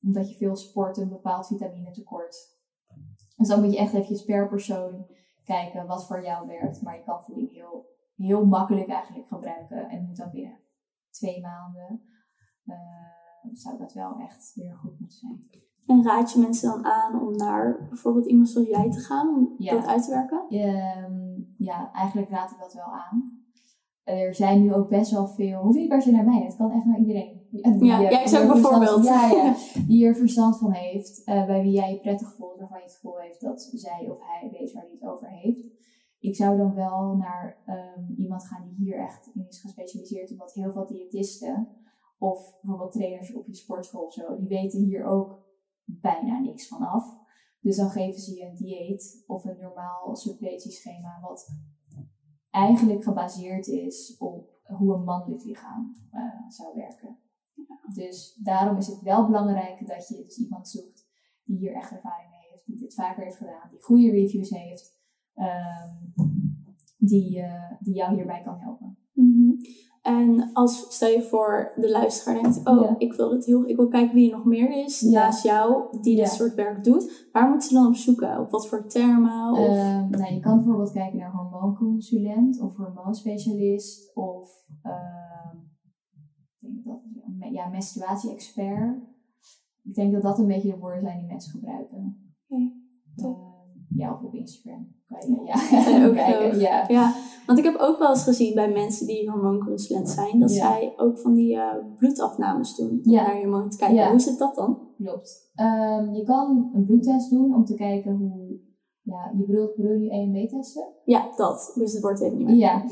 omdat je veel sport, een bepaald vitaminetekort. Dus dan moet je echt eventjes per persoon kijken wat voor jou werkt. Maar je kan voeding heel, heel makkelijk eigenlijk gebruiken. En moet dan binnen twee maanden. Zou dat wel echt weer goed moeten zijn. En raad je mensen dan aan om naar bijvoorbeeld iemand zoals jij te gaan, om Ja. dat uit te werken? Ehm, ja, eigenlijk raad ik dat wel aan. Er zijn nu ook best wel veel, hoef niet per se naar mij, het kan echt naar iedereen. Die, Ja, ook verstand- bijvoorbeeld. Ja, ja, die er verstand van heeft, eh, bij wie jij je prettig voelt, waarvan je het gevoel heeft dat zij of hij weet waar hij het over heeft. Ik zou dan wel naar ehm, iemand gaan die hier echt in is gespecialiseerd, omdat heel veel diëtisten of bijvoorbeeld trainers op je sportschool of zo, die weten hier ook bijna niks van af. Dus dan geven ze je een dieet of een normaal suppletieschema wat eigenlijk gebaseerd is op hoe een mannelijk lichaam eh, zou werken. Dus daarom is het wel belangrijk dat je dus iemand zoekt die hier echt ervaring mee heeft, die dit vaker heeft gedaan, die goede reviews heeft, ehm, die, eh, die jou hierbij kan helpen. Mhm. En als, stel je voor, de luisteraar denkt, oh, Ja. ik wil dit heel, ik wil kijken wie er nog meer is Ja. naast jou die dit soort werk doet. Waar moeten ze dan op zoeken? Op wat voor termen? Of, Ehm, nou, je kan bijvoorbeeld kijken naar hormoonconsulent of hormoonspecialist of ehm, dat, ja, menstruatie-expert. Ik denk dat dat een beetje de woorden zijn die mensen gebruiken. Oké, top. Ja, of op Instagram. Kan je, ja, En ook kijken. Ja. ja, want ik heb ook wel eens gezien bij mensen die hormoonconsulent zijn, dat Ja. zij ook van die eh, bloedafnames doen om Ja. naar je hormoon te kijken. Hoe zit dat dan? Klopt. Ehm, je kan een bloedtest doen om te kijken hoe. Ja, je bedoelt, bedoel je EMB-testen? Ja, dat. Dus het wordt even niet meer. Ja.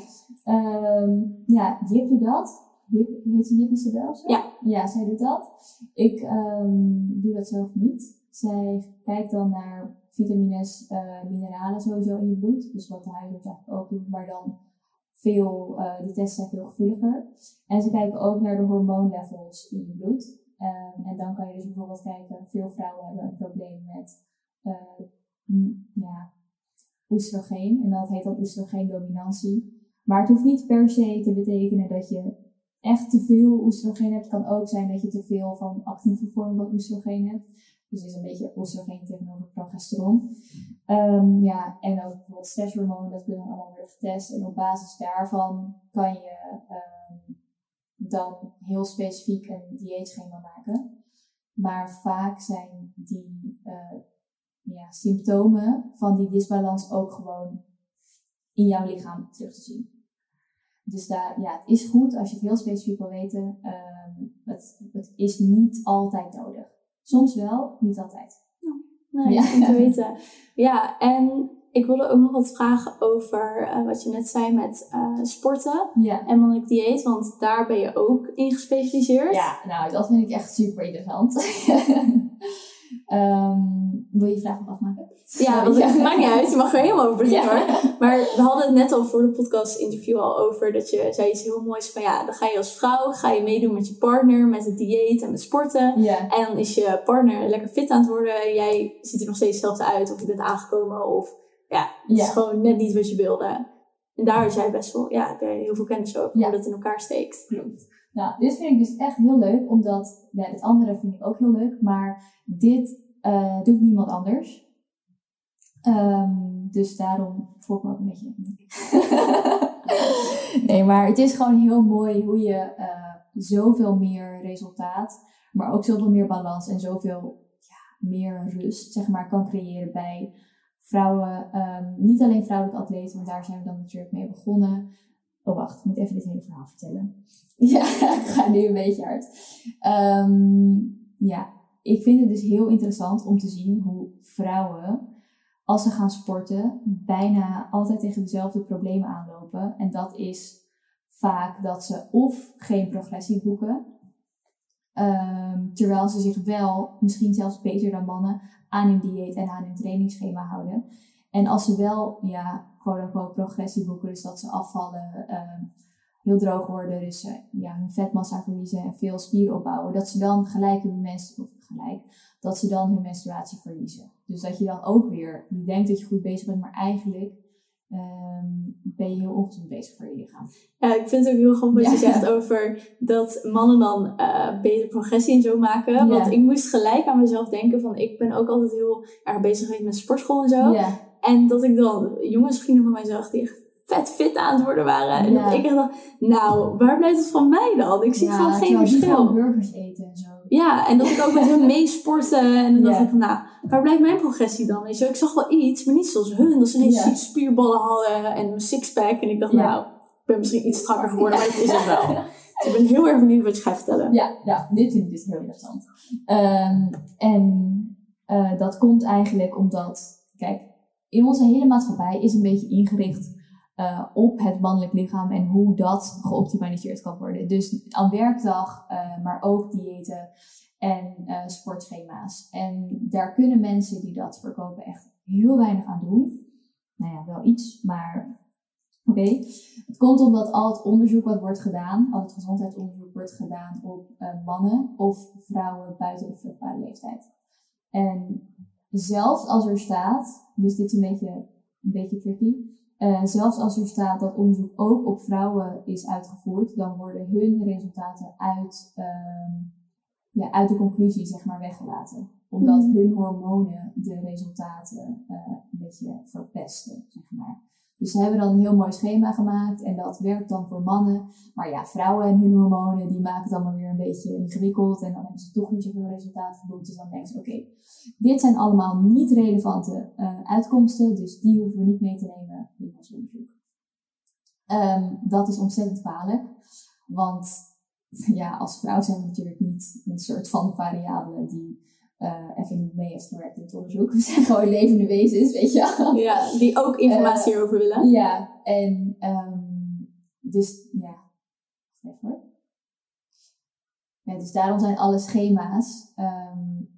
Ehm, ja, doet dat. Heet ze Jip Isabel of zo? Ja. Ja, zij doet dat. Ik ehm, doe dat zelf niet. Zij kijkt dan naar vitamines, eh, mineralen sowieso in je bloed. Dus wat de huisarts eigenlijk ook doet, maar dan veel, eh, die tests zijn veel gevoeliger. En ze kijken ook naar de hormoonlevels in je bloed. Ehm, en dan kan je dus bijvoorbeeld kijken, veel vrouwen hebben een probleem met m- ja, oestrogeen. En dat heet dan oestrogeendominantie. Maar het hoeft niet per se te betekenen dat je echt te veel oestrogeen hebt. Het kan ook zijn dat je te veel van actieve vorm van oestrogeen hebt. Dus is een beetje oestrogeen tegenover progesteron. Ehm, ja, en ook bijvoorbeeld stresshormoon, dat kunnen allemaal worden getest. En op basis daarvan kan je ehm, dan heel specifiek een dieetschema maken. Maar vaak zijn die eh, ja, symptomen van die disbalans ook gewoon in jouw lichaam terug te zien. Dus daar, ja, het is goed als je het heel specifiek wil weten. Ehm, het, het is niet altijd nodig. Soms wel, niet altijd. Nee, Ja. goed te weten. Ja, en ik wilde ook nog wat vragen over eh, wat je net zei met eh, sporten Ja. en mannelijk dieet, want daar ben je ook in gespecialiseerd. Ja, nou, dat vind ik echt super interessant. Ehm, wil je je vraag nog afmaken? Ja, want het maakt niet uit. Je mag er helemaal over beginnen Ja. hoor. Maar we hadden het net al voor de podcast interview al over dat je zei iets heel moois van ja, dan ga je als vrouw, ga je meedoen met je partner, met het dieet en met sporten. Ja. En dan is je partner lekker fit aan het worden en jij ziet er nog steeds hetzelfde uit of je bent aangekomen of ja, het is gewoon net niet wat je wilde. En daar is jij best wel, ja, heb jij heel veel kennis over hoe dat in elkaar steekt. Klopt. Nou, dit vind ik dus echt heel leuk, omdat ja, het andere vind ik ook heel leuk, maar dit eh, doet niemand anders. Ehm, dus daarom voel ik me ook een beetje. nee, maar het is gewoon heel mooi hoe je eh, zoveel meer resultaat, maar ook zoveel meer balans en zoveel ja, meer rust, zeg maar, kan creëren bij vrouwen, ehm, niet alleen vrouwelijke atleten, want daar zijn we dan natuurlijk mee begonnen. Oh, wacht, ik moet even dit hele verhaal vertellen. Ja, ik ga nu een beetje hard. Ehm, ja, ik vind het dus heel interessant om te zien hoe vrouwen, als ze gaan sporten, bijna altijd tegen dezelfde problemen aanlopen. En dat is vaak dat ze of geen progressie boeken, ehm, terwijl ze zich wel, misschien zelfs beter dan mannen, aan hun dieet en aan hun trainingsschema houden. En als ze wel, ja, quote-unquote progressie boeken, dus dat ze afvallen, ehm, heel droog worden, dus uh, ja, hun vetmassa verliezen en veel spieren opbouwen, dat ze dan gelijk hun menstruatie, of gelijk, dat ze dan hun menstruatie verliezen. Dus dat je dan ook weer, je denkt dat je goed bezig bent, maar eigenlijk ehm, ben je heel ongezond bezig voor je lichaam. Ja, ik vind het ook heel grappig wat je zegt over dat mannen dan uh, beter progressie en zo maken. Want ik moest gelijk aan mezelf denken van, ik ben ook altijd heel erg bezig geweest met sportschool en zo. En dat ik dan jongensvrienden van mij zag die echt vet fit aan het worden waren. En dat ik echt dacht, nou, waar blijft het van mij dan? Ik zie ja, gewoon geen verschil. burgers eten en zo. Ja, en dat ik ook met hun meesporten. En dan dacht ik van, nou, waar blijft mijn progressie dan? Weet je, ik zag wel iets, maar niet zoals hun. Dat ze ineens spierballen hadden en een sixpack. En ik dacht, nou, ik ben misschien iets strakker geworden, maar het is het wel. Dus ik ben heel erg benieuwd wat je gaat vertellen. Ja, ja dit vind ik dus heel interessant. Um, en uh, dat komt eigenlijk omdat, kijk, in onze hele maatschappij is een beetje ingericht uh, op het mannelijk lichaam en hoe dat geoptimaliseerd kan worden. Dus aan werkdag, uh, maar ook diëten en uh, sportschema's. En daar kunnen mensen die dat verkopen echt heel weinig aan doen. Nou ja, wel iets, maar oké. Het komt omdat al het onderzoek wat wordt gedaan, al het gezondheidsonderzoek wordt gedaan op mannen of vrouwen buiten de vruchtbare leeftijd. En zelfs als er staat, dus dit is een beetje, een beetje tricky, uh, zelfs als er staat dat onderzoek ook op vrouwen is uitgevoerd, dan worden hun resultaten uit, uh, ja, uit de conclusie zeg maar, weggelaten. Omdat mm. hun hormonen de resultaten uh, een beetje verpesten, zeg maar. Dus ze hebben dan een heel mooi schema gemaakt en dat werkt dan voor mannen. Maar ja, vrouwen en hun hormonen, die maken het allemaal weer een beetje ingewikkeld. En dan hebben ze toch niet zoveel resultaat geboekt. Dus dan denken ze, oké, dit zijn allemaal niet relevante uh, uitkomsten. Dus die hoeven we niet mee te nemen in ons onderzoek. Um, dat is ontzettend kwalijk. Want ja, als vrouw zijn we natuurlijk niet een soort van variabele die uh, even niet mee heeft gewerkt in het onderzoek. We zijn gewoon levende wezens, weet je Ja, die ook informatie uh, over willen. Ja, en um, dus ja. Even ja, dus daarom zijn alle schema's um,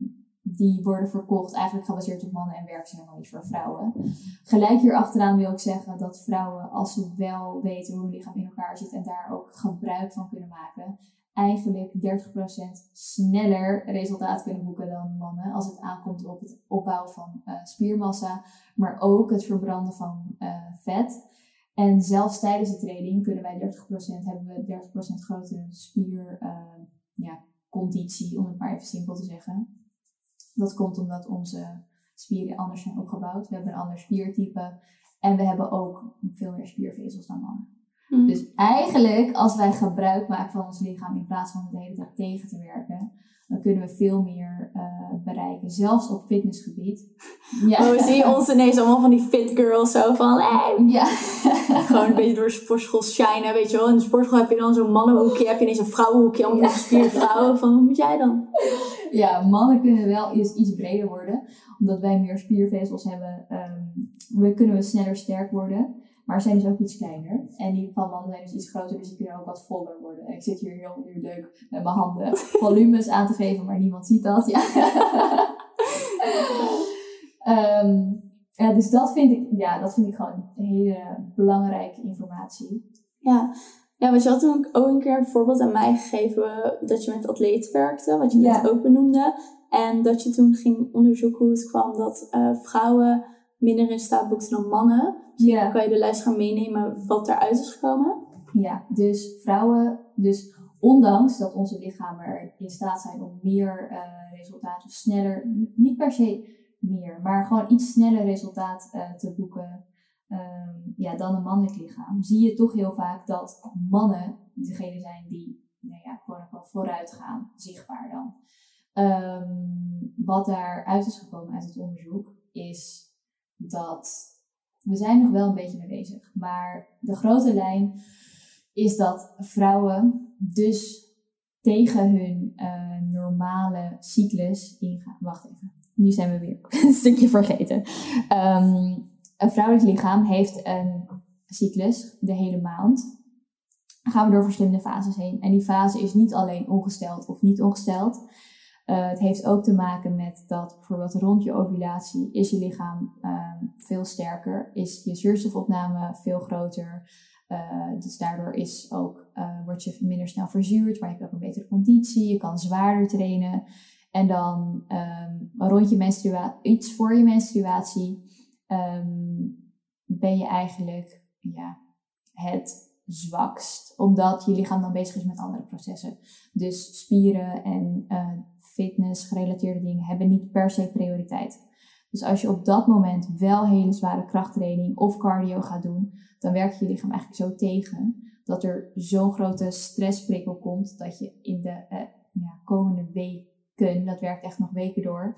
die worden verkocht eigenlijk gebaseerd op mannen en werken ze helemaal niet voor vrouwen. Gelijk hier achteraan wil ik zeggen dat vrouwen, als ze wel weten hoe hun lichaam in elkaar zit en daar ook gebruik van kunnen maken, eigenlijk 30% sneller resultaat kunnen boeken dan mannen als het aankomt op het opbouwen van uh, spiermassa, maar ook het verbranden van uh, vet. En zelfs tijdens de training kunnen wij 30%, hebben we 30% grotere spier, uh, ja, om het maar even simpel te zeggen. Dat komt omdat onze spieren anders zijn opgebouwd. We hebben een ander spiertype en we hebben ook veel meer spiervezels dan mannen. Mm. Dus eigenlijk, als wij gebruik maken van ons lichaam in plaats van de hele tijd tegen te werken, dan kunnen we veel meer uh, bereiken. Zelfs op fitnessgebied. Ja. Oh, we zien ons ineens allemaal van die fit girls zo van, hey. Ja. Gewoon een beetje door de sportschool shinen, weet je wel. In de sportschool heb je dan zo'n mannenhoekje, heb je ineens een vrouwenhoekje, allemaal ja. gespierde vrouwen. Van, wat moet jij dan? Ja, mannen kunnen wel iets, iets breder worden. Omdat wij meer spiervezels hebben, um, we kunnen we sneller sterk worden. Maar zijn dus ook iets kleiner. En die van mannen zijn dus iets groter, dus die kunnen ook wat voller worden. En ik zit hier heel nu leuk met mijn handen volumes aan te geven, maar niemand ziet dat. Ja. um, ja, dus dat vind ik, ja, dat vind ik gewoon een hele belangrijke informatie. Ja, ja, want je had toen ook een keer een voorbeeld aan mij gegeven dat je met atleten werkte, wat je net ook benoemde. En dat je toen ging onderzoeken hoe het kwam dat uh, vrouwen minder in staat boekten dan mannen. Ja. kan je de luisteraar meenemen wat eruit is gekomen? Ja, dus vrouwen, dus ondanks dat onze lichamen er in staat zijn om meer uh, resultaat of sneller, niet per se meer, maar gewoon iets sneller resultaat uh, te boeken um, ja, dan een mannelijk lichaam, zie je toch heel vaak dat mannen degene zijn die nou ja, gewoon vooruit gaan, zichtbaar dan. Um, wat daaruit is gekomen uit het onderzoek is dat we zijn nog wel een beetje mee bezig. Maar de grote lijn is dat vrouwen dus tegen hun uh, normale cyclus ingaan. Wacht even, nu zijn we weer een stukje vergeten. Um, een vrouwelijk lichaam heeft een cyclus de hele maand. Dan gaan we door verschillende fases heen. En die fase is niet alleen ongesteld of niet ongesteld. Uh, het heeft ook te maken met dat bijvoorbeeld rond je ovulatie is je lichaam um, veel sterker, is je zuurstofopname veel groter. Uh, dus daardoor is ook, uh, word je minder snel verzuurd, maar je hebt ook een betere conditie, je kan zwaarder trainen. En dan um, rond je menstruatie, iets voor je menstruatie, um, ben je eigenlijk ja, het zwakst, omdat je lichaam dan bezig is met andere processen. Dus spieren en fitness gerelateerde dingen hebben niet per se prioriteit. Dus als je op dat moment wel hele zware krachttraining of cardio gaat doen, dan werkt je lichaam eigenlijk zo tegen dat er zo'n grote stressprikkel komt dat je in de uh, ja, komende weken, dat werkt echt nog weken door,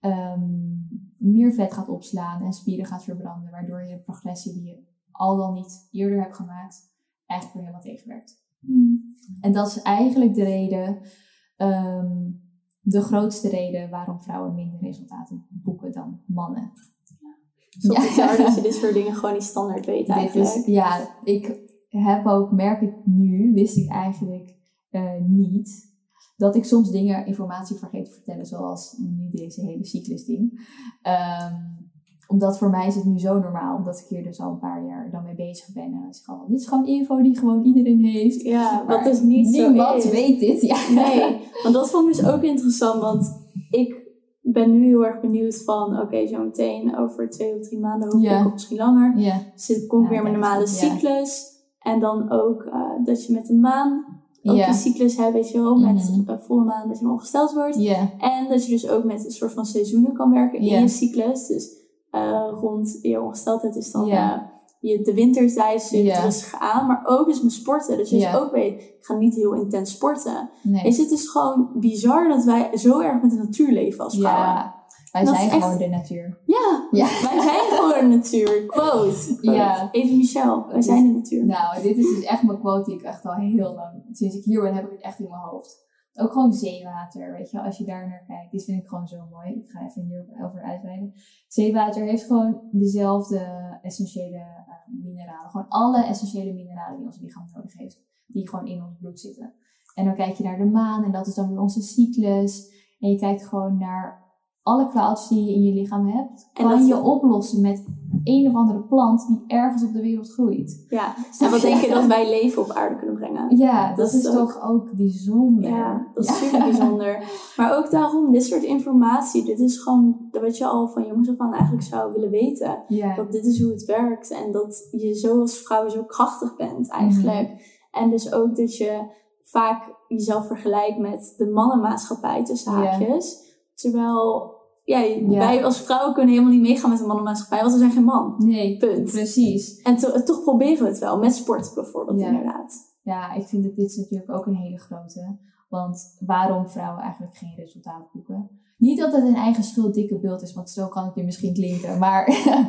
um, meer vet gaat opslaan en spieren gaat verbranden, waardoor je de progressie die je al dan niet eerder hebt gemaakt, eigenlijk weer helemaal tegenwerkt. Mm. En dat is eigenlijk de reden, um, de grootste reden waarom vrouwen minder resultaten boeken dan mannen. Zo ja. dat je dit soort dingen gewoon niet standaard weet eigenlijk. Is, ja, ik heb ook, merk ik nu, wist ik eigenlijk uh, niet dat ik soms dingen, informatie vergeet te vertellen, zoals nu deze hele cyclus ding. Um, omdat voor mij is het nu zo normaal, omdat ik hier dus al een paar jaar dan mee bezig ben. En is gewoon, dit is gewoon info die gewoon iedereen heeft. Ja, dat is niet niemand zo weet dit. Ja. Nee, want dat vond ik dus ook interessant, want ik ben nu heel erg benieuwd van, oké, okay, zo meteen over twee of drie maanden, hoop ik, of misschien langer, ja. zit, kom ik weer mijn normale cyclus. En dan ook uh, dat je met de maan ook yeah. cyclus hebt, weet je wel, met mm -hmm. volle maan dat je ongesteld wordt. Yeah. En dat je dus ook met een soort van seizoenen kan werken in je cyclus. Dus uh, rond je ongesteldheid is dan yeah. uh, je, de wintertijd zit yeah. rustig aan. Maar ook dus met sporten. Dus je yeah. ook weet, ik ga niet heel intens sporten. Nee. Is het is gewoon bizar dat wij zo erg met de natuur leven als vrouwen. Wij zijn gewoon echt... de natuur. Ja, ja. wij zijn gewoon de natuur. Quote. quote. Ja. Even Michel, wij zijn de natuur. Nou, dit is dus echt mijn quote die ik echt al heel lang, sinds ik hier ben, heb ik het echt in mijn hoofd. Ook gewoon zeewater, weet je, als je daar naar kijkt. Dit vind ik gewoon zo mooi. Ik ga even hierover uitweiden. Zeewater heeft gewoon dezelfde essentiële uh, mineralen. Gewoon alle essentiële mineralen die ons lichaam nodig heeft. Die gewoon in ons bloed zitten. En dan kijk je naar de maan en dat is dan weer onze cyclus. En je kijkt gewoon naar alle kwaaltjes die je in je lichaam hebt, en kan je oplossen met een of andere plant die ergens op de wereld groeit. Ja, en wat denk je dat wij leven op aarde kunnen brengen? Ja, dat, dat is, ook, toch ook bijzonder. Ja, dat is ja. super bijzonder. Maar ook daarom, dit soort informatie, dit is gewoon wat je al van jongens af aan eigenlijk zou willen weten. Ja. Dat dit is hoe het werkt en dat je zo als vrouw zo krachtig bent eigenlijk. Mm. En dus ook dat je vaak jezelf vergelijkt met de mannenmaatschappij tussen haakjes. Ja. Terwijl ja, ja, wij als vrouwen kunnen helemaal niet meegaan met de mannenmaatschappij, want we zijn geen man. Nee, Punt. precies. En to, toch proberen we het wel, met sport bijvoorbeeld ja. inderdaad. Ja, ik vind dat dit is natuurlijk ook een hele grote. Want waarom vrouwen eigenlijk geen resultaat boeken? Niet dat het een eigen schuld dikke beeld is, want zo kan het nu misschien klinken. Maar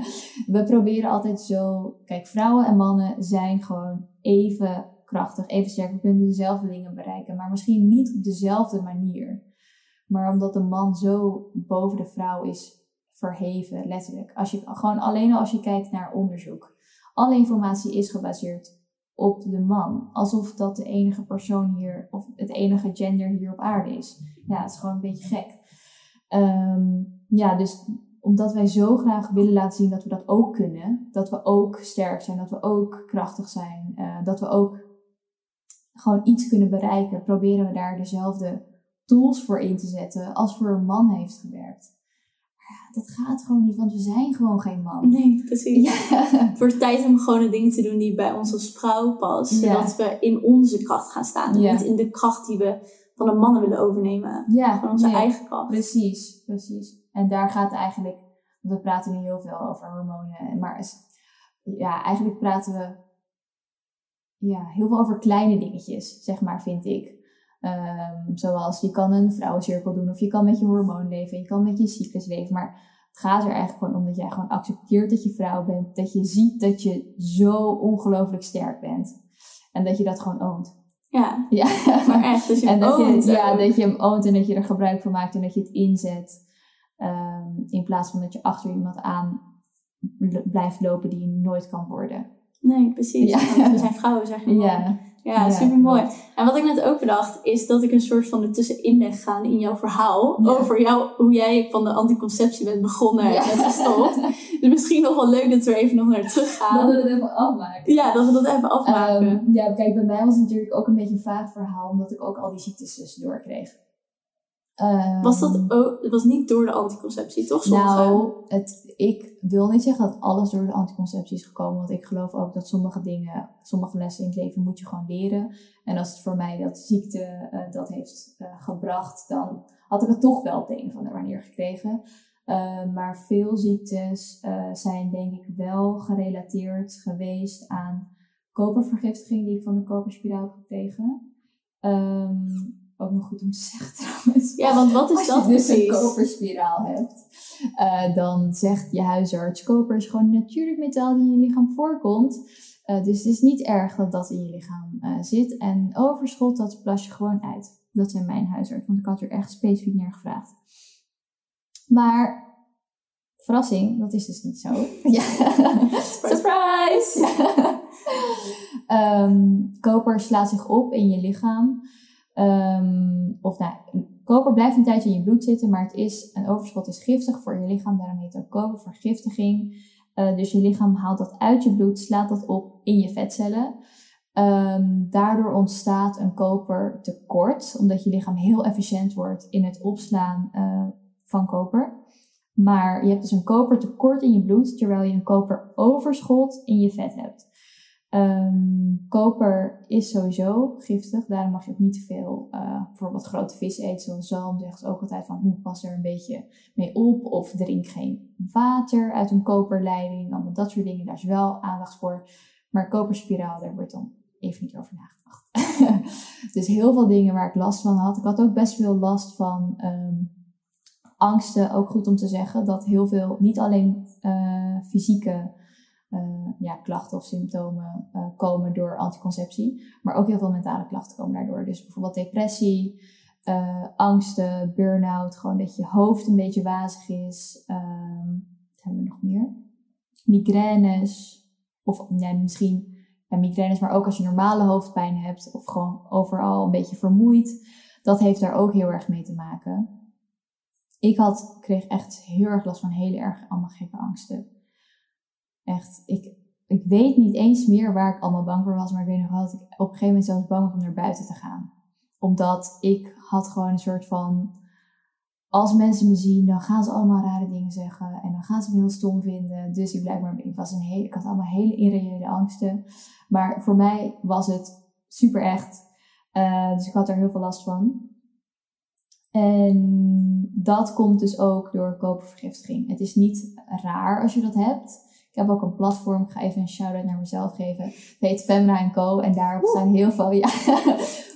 we proberen altijd zo... Kijk, vrouwen en mannen zijn gewoon even krachtig, even sterk. We kunnen dezelfde dingen bereiken, maar misschien niet op dezelfde manier. Maar omdat de man zo boven de vrouw is verheven, letterlijk. Als je, gewoon alleen al als je kijkt naar onderzoek. Alle informatie is gebaseerd op de man. Alsof dat de enige persoon hier, of het enige gender hier op aarde is. Ja, het is gewoon een beetje gek. Um, ja, dus omdat wij zo graag willen laten zien dat we dat ook kunnen. Dat we ook sterk zijn, dat we ook krachtig zijn. Uh, dat we ook gewoon iets kunnen bereiken. Proberen we daar dezelfde tools voor in te zetten als voor een man heeft gewerkt. Maar ja, dat gaat gewoon niet, want we zijn gewoon geen man. Nee, precies. Ja. Het wordt tijd om gewoon de dingen te doen die bij ons als vrouw passen. Zodat ja. we in onze kracht gaan staan. En ja. niet in de kracht die we van de mannen willen overnemen. Ja, van onze nee, eigen kracht. Precies, precies. En daar gaat eigenlijk, want we praten nu heel veel over hormonen. Maar ja, eigenlijk praten we ja, heel veel over kleine dingetjes, zeg maar, vind ik. Um, zoals je kan een vrouwencirkel doen of je kan met je hormoon leven, je kan met je cyclus leven. Maar Het gaat er eigenlijk gewoon om dat jij gewoon accepteert dat je vrouw bent. Dat je ziet dat je zo ongelooflijk sterk bent. En dat je dat gewoon oont. Ja, Ja. maar echt. Dus je en dat oont je, ja, ook. dat je hem oont en dat je er gebruik van maakt en dat je het inzet. Ehm, in plaats van dat je achter iemand aan blijft lopen die je nooit kan worden. Nee, precies. Ja. Want we zijn vrouwen, zeg je. Ja, Ja, super mooi. En wat ik net ook bedacht, is dat ik een soort van ertussenin ben gegaan in jouw verhaal. Ja. Over jou, hoe jij van de anticonceptie bent begonnen Ja. en gestopt. dus misschien nog wel leuk dat we er even nog naar terug gaan. we het even afmaken. Ja, dat we dat even afmaken. Ehm, ja, kijk, bij mij was het natuurlijk ook een beetje een vaag verhaal, omdat ik ook al die ziektes tussendoor kreeg. Ehm, was dat ook, het was niet door de anticonceptie, toch? Sommige? Nou, het, ik wil niet zeggen dat alles door de anticonceptie is gekomen. Want ik geloof ook dat sommige dingen, sommige lessen in het leven moet je gewoon leren. En als het voor mij dat ziekte eh, dat heeft eh, gebracht, dan had ik het toch wel op de een of andere manier gekregen. Eh, maar veel ziektes eh, zijn denk ik wel gerelateerd geweest aan kopervergiftiging die ik van de koperspiraal heb gekregen. Ehm, ook nog goed om te zeggen trouwens. Ja, want wat is Als dat je dus precies? een koperspiraal hebt, eh, dan zegt je huisarts: koper is gewoon een natuurlijk metaal die in je lichaam voorkomt. Eh, dus het is niet erg dat dat in je lichaam eh, zit. En overschot, dat plas je gewoon uit. Dat zijn mijn huisarts, want ik had er echt specifiek naar gevraagd. Maar, verrassing, dat is dus niet zo. ja. Surprise! Ehm, koper slaat zich op in je lichaam. Ehm, of nou, koper blijft een tijdje in je bloed zitten, maar het is, een overschot is giftig voor je lichaam. Daarom heet het kopervergiftiging. Eh, dus je lichaam haalt dat uit je bloed, slaat dat op in je vetcellen. Ehm, daardoor ontstaat een kopertekort, omdat je lichaam heel efficiënt wordt in het opslaan eh, van koper. Maar je hebt dus een kopertekort in je bloed, terwijl je een koperoverschot in je vet hebt. Ehm, koper is sowieso giftig, daarom mag je ook niet te veel eh, bijvoorbeeld grote vis eten, zoals zalm. Zegt ze ook altijd van, hoe pas er een beetje mee op. Of drink geen water uit een koperleiding. Allemaal dat soort dingen, daar is wel aandacht voor. Maar koperspiraal, daar wordt dan even niet over nagedacht. dus heel veel dingen waar ik last van had. Ik had ook best veel last van ehm, angsten. Ook goed om te zeggen dat heel veel, niet alleen eh, fysieke ja, klachten of symptomen eh, komen door anticonceptie, maar ook heel veel mentale klachten komen daardoor. Dus bijvoorbeeld depressie, eh, angsten, burn-out, gewoon dat je hoofd een beetje wazig is. Ehm, wat hebben we nog meer? Migraines, of nee, misschien migraines, maar ook als je normale hoofdpijn hebt of gewoon overal een beetje vermoeid. Dat heeft daar ook heel erg mee te maken. Ik had, kreeg echt heel erg last van hele erg allemaal gekke angsten. Echt, ik, ik weet niet eens meer waar ik allemaal bang voor was, maar ik weet nog wel dat ik op een gegeven moment zelfs bang was om naar buiten te gaan. Omdat ik had gewoon een soort van, als mensen me zien, dan gaan ze allemaal rare dingen zeggen en dan gaan ze me heel stom vinden. Dus ik blijf maar, ik, was een hele, ik had allemaal hele irreële angsten. Maar voor mij was het super echt. Eh, dus ik had er heel veel last van. En dat komt dus ook door kopervergiftiging. Het is niet raar als je dat hebt. Ik heb ook een platform, ik ga even een shout-out naar mezelf geven. Het heet Femra Co. En daarop zijn heel veel, ja,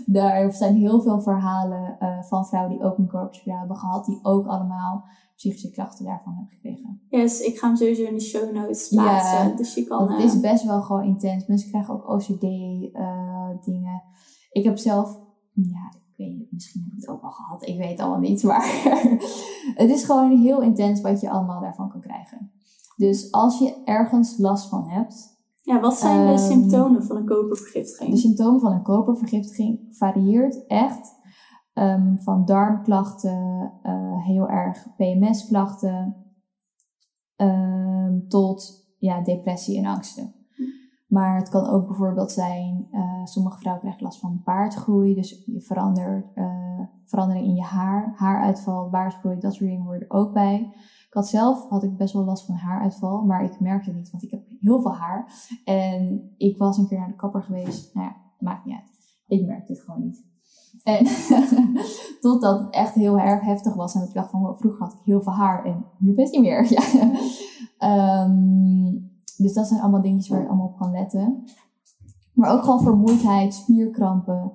daarop zijn heel veel verhalen eh, van vrouwen die ook een koperspiraal hebben gehad. Die ook allemaal psychische klachten daarvan hebben gekregen. Yes, ik ga hem sowieso in de show notes Ja, plaatsen. dus je kan... Want het eh, is best wel gewoon intens. Mensen krijgen ook OCD eh, dingen. Ik heb zelf, ja, ik weet niet, misschien heb ik het ook al gehad. Ik weet het allemaal niet, maar het is gewoon heel intens wat je allemaal daarvan kan krijgen. Dus als je ergens last van hebt, ja, wat zijn de ehm, symptomen van een kopervergiftiging? de symptomen van een kopervergiftiging varieert echt ehm, van darmklachten, eh, heel erg PMS-klachten, ehm, tot ja, depressie en angsten. Maar het kan ook bijvoorbeeld zijn, eh, sommige vrouwen krijgen last van baardgroei, dus je eh, verandering in je haar, haaruitval, baardgroei, dat soort dingen horen er ook bij. Ik had zelf had ik best wel last van haaruitval, maar ik merkte het niet, want ik heb heel veel haar. En ik was een keer naar de kapper geweest. Nou ja, maakt niet uit. Ik merkte het gewoon niet. En totdat het echt heel erg heftig was. En ik dacht van, vroeger had ik heel veel haar en nu best niet meer. Ja. Ehm, dus dat zijn allemaal dingetjes waar je allemaal op kan letten. Maar ook gewoon vermoeidheid, spierkrampen,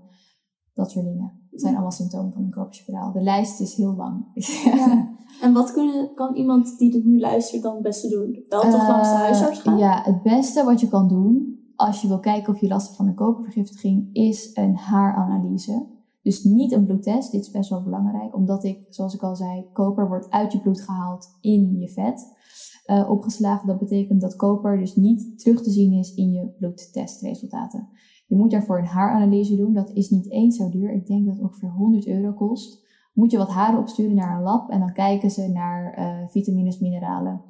dat soort dingen. Het zijn allemaal symptomen van een koperspiraal. De lijst is heel lang. Ja. En wat kunnen, kan iemand die dit nu luistert dan het beste doen? Wel toch langs de Eh, huisarts gaan? Ja, het beste wat je kan doen als je wil kijken of je last hebt van een kopervergiftiging is een haaranalyse. Dus niet een bloedtest. Dit is best wel belangrijk, omdat ik, zoals ik al zei, koper wordt uit je bloed gehaald in je vet. eh, opgeslagen. Dat betekent dat koper dus niet terug te zien is in je bloedtestresultaten. Je moet daarvoor een haaranalyse doen. Dat is niet eens zo duur. Ik denk dat het ongeveer 100 euro kost. Moet je wat haren opsturen naar een lab en dan kijken ze naar eh, vitamines, mineralen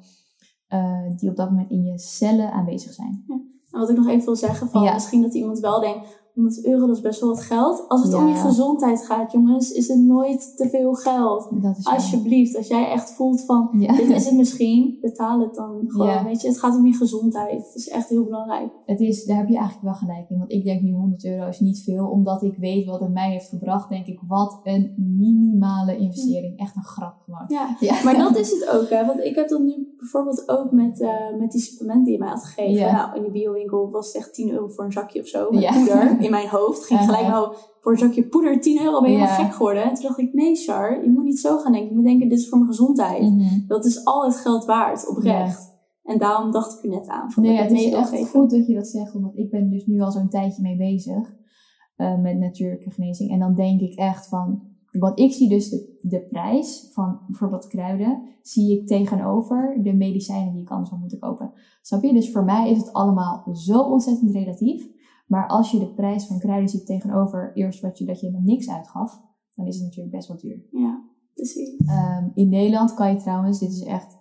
eh, die op dat moment in je cellen aanwezig zijn. En wat ik nog even wil zeggen, van Ja. misschien dat iemand wel denkt, 100 euro dat is best wel wat geld. Als het om je gezondheid gaat, jongens, is het nooit te veel geld. Dat is waar. Alsjeblieft, als jij echt voelt van, Ja. dit is het misschien, betaal het dan gewoon. Ja. Weet je, het gaat om je gezondheid. Het is echt heel belangrijk. Het is, daar heb je eigenlijk wel gelijk in. Want ik denk nu 100 euro is niet veel. Omdat ik weet wat het mij heeft gebracht, denk ik, wat een minimale investering. Echt een grap gewoon. Ja, Ja. maar dat is het ook, hè. Want ik heb dat nu bijvoorbeeld ook met, eh, met die supplementen die je mij had gegeven. Ja. Nou, in die biowinkel was het echt 10 euro voor een zakje of zo. Ja. poeder in mijn hoofd. Ging gelijk, Uh-huh. nou, voor een zakje poeder 10 euro ben je helemaal gek geworden. En toen dacht ik, nee Char, je moet niet zo gaan denken. Je moet denken, dit is voor mijn gezondheid. Mhm. Dat is al het geld waard, oprecht. En daarom dacht ik er net aan. Van Nee, het is echt geven. goed dat je dat zegt. Want ik ben dus nu al zo'n tijdje mee bezig. eh, met natuurlijke genezing. En dan denk ik echt van... Want ik zie dus de, de prijs van bijvoorbeeld kruiden... zie ik tegenover de medicijnen die ik anders zou moeten kopen. Snap je? Dus voor mij is het allemaal zo ontzettend relatief. Maar als je de prijs van kruiden ziet tegenover eerst wat je, dat je er niks uitgaf... dan is het natuurlijk best wel duur. Ja, precies. Ehm, in Nederland kan je trouwens, dit is echt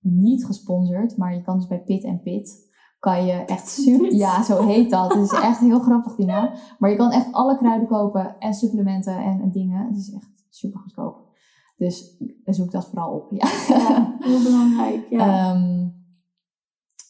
niet gesponsord, maar je kan dus bij Pit en Pit, kan je echt super, ja zo heet dat, het is echt heel grappig die naam, maar je kan echt alle kruiden kopen en supplementen en, en dingen, het is echt super goedkoop. Dus zoek dat vooral op, ja. Ja, heel belangrijk. Ja, Ehm,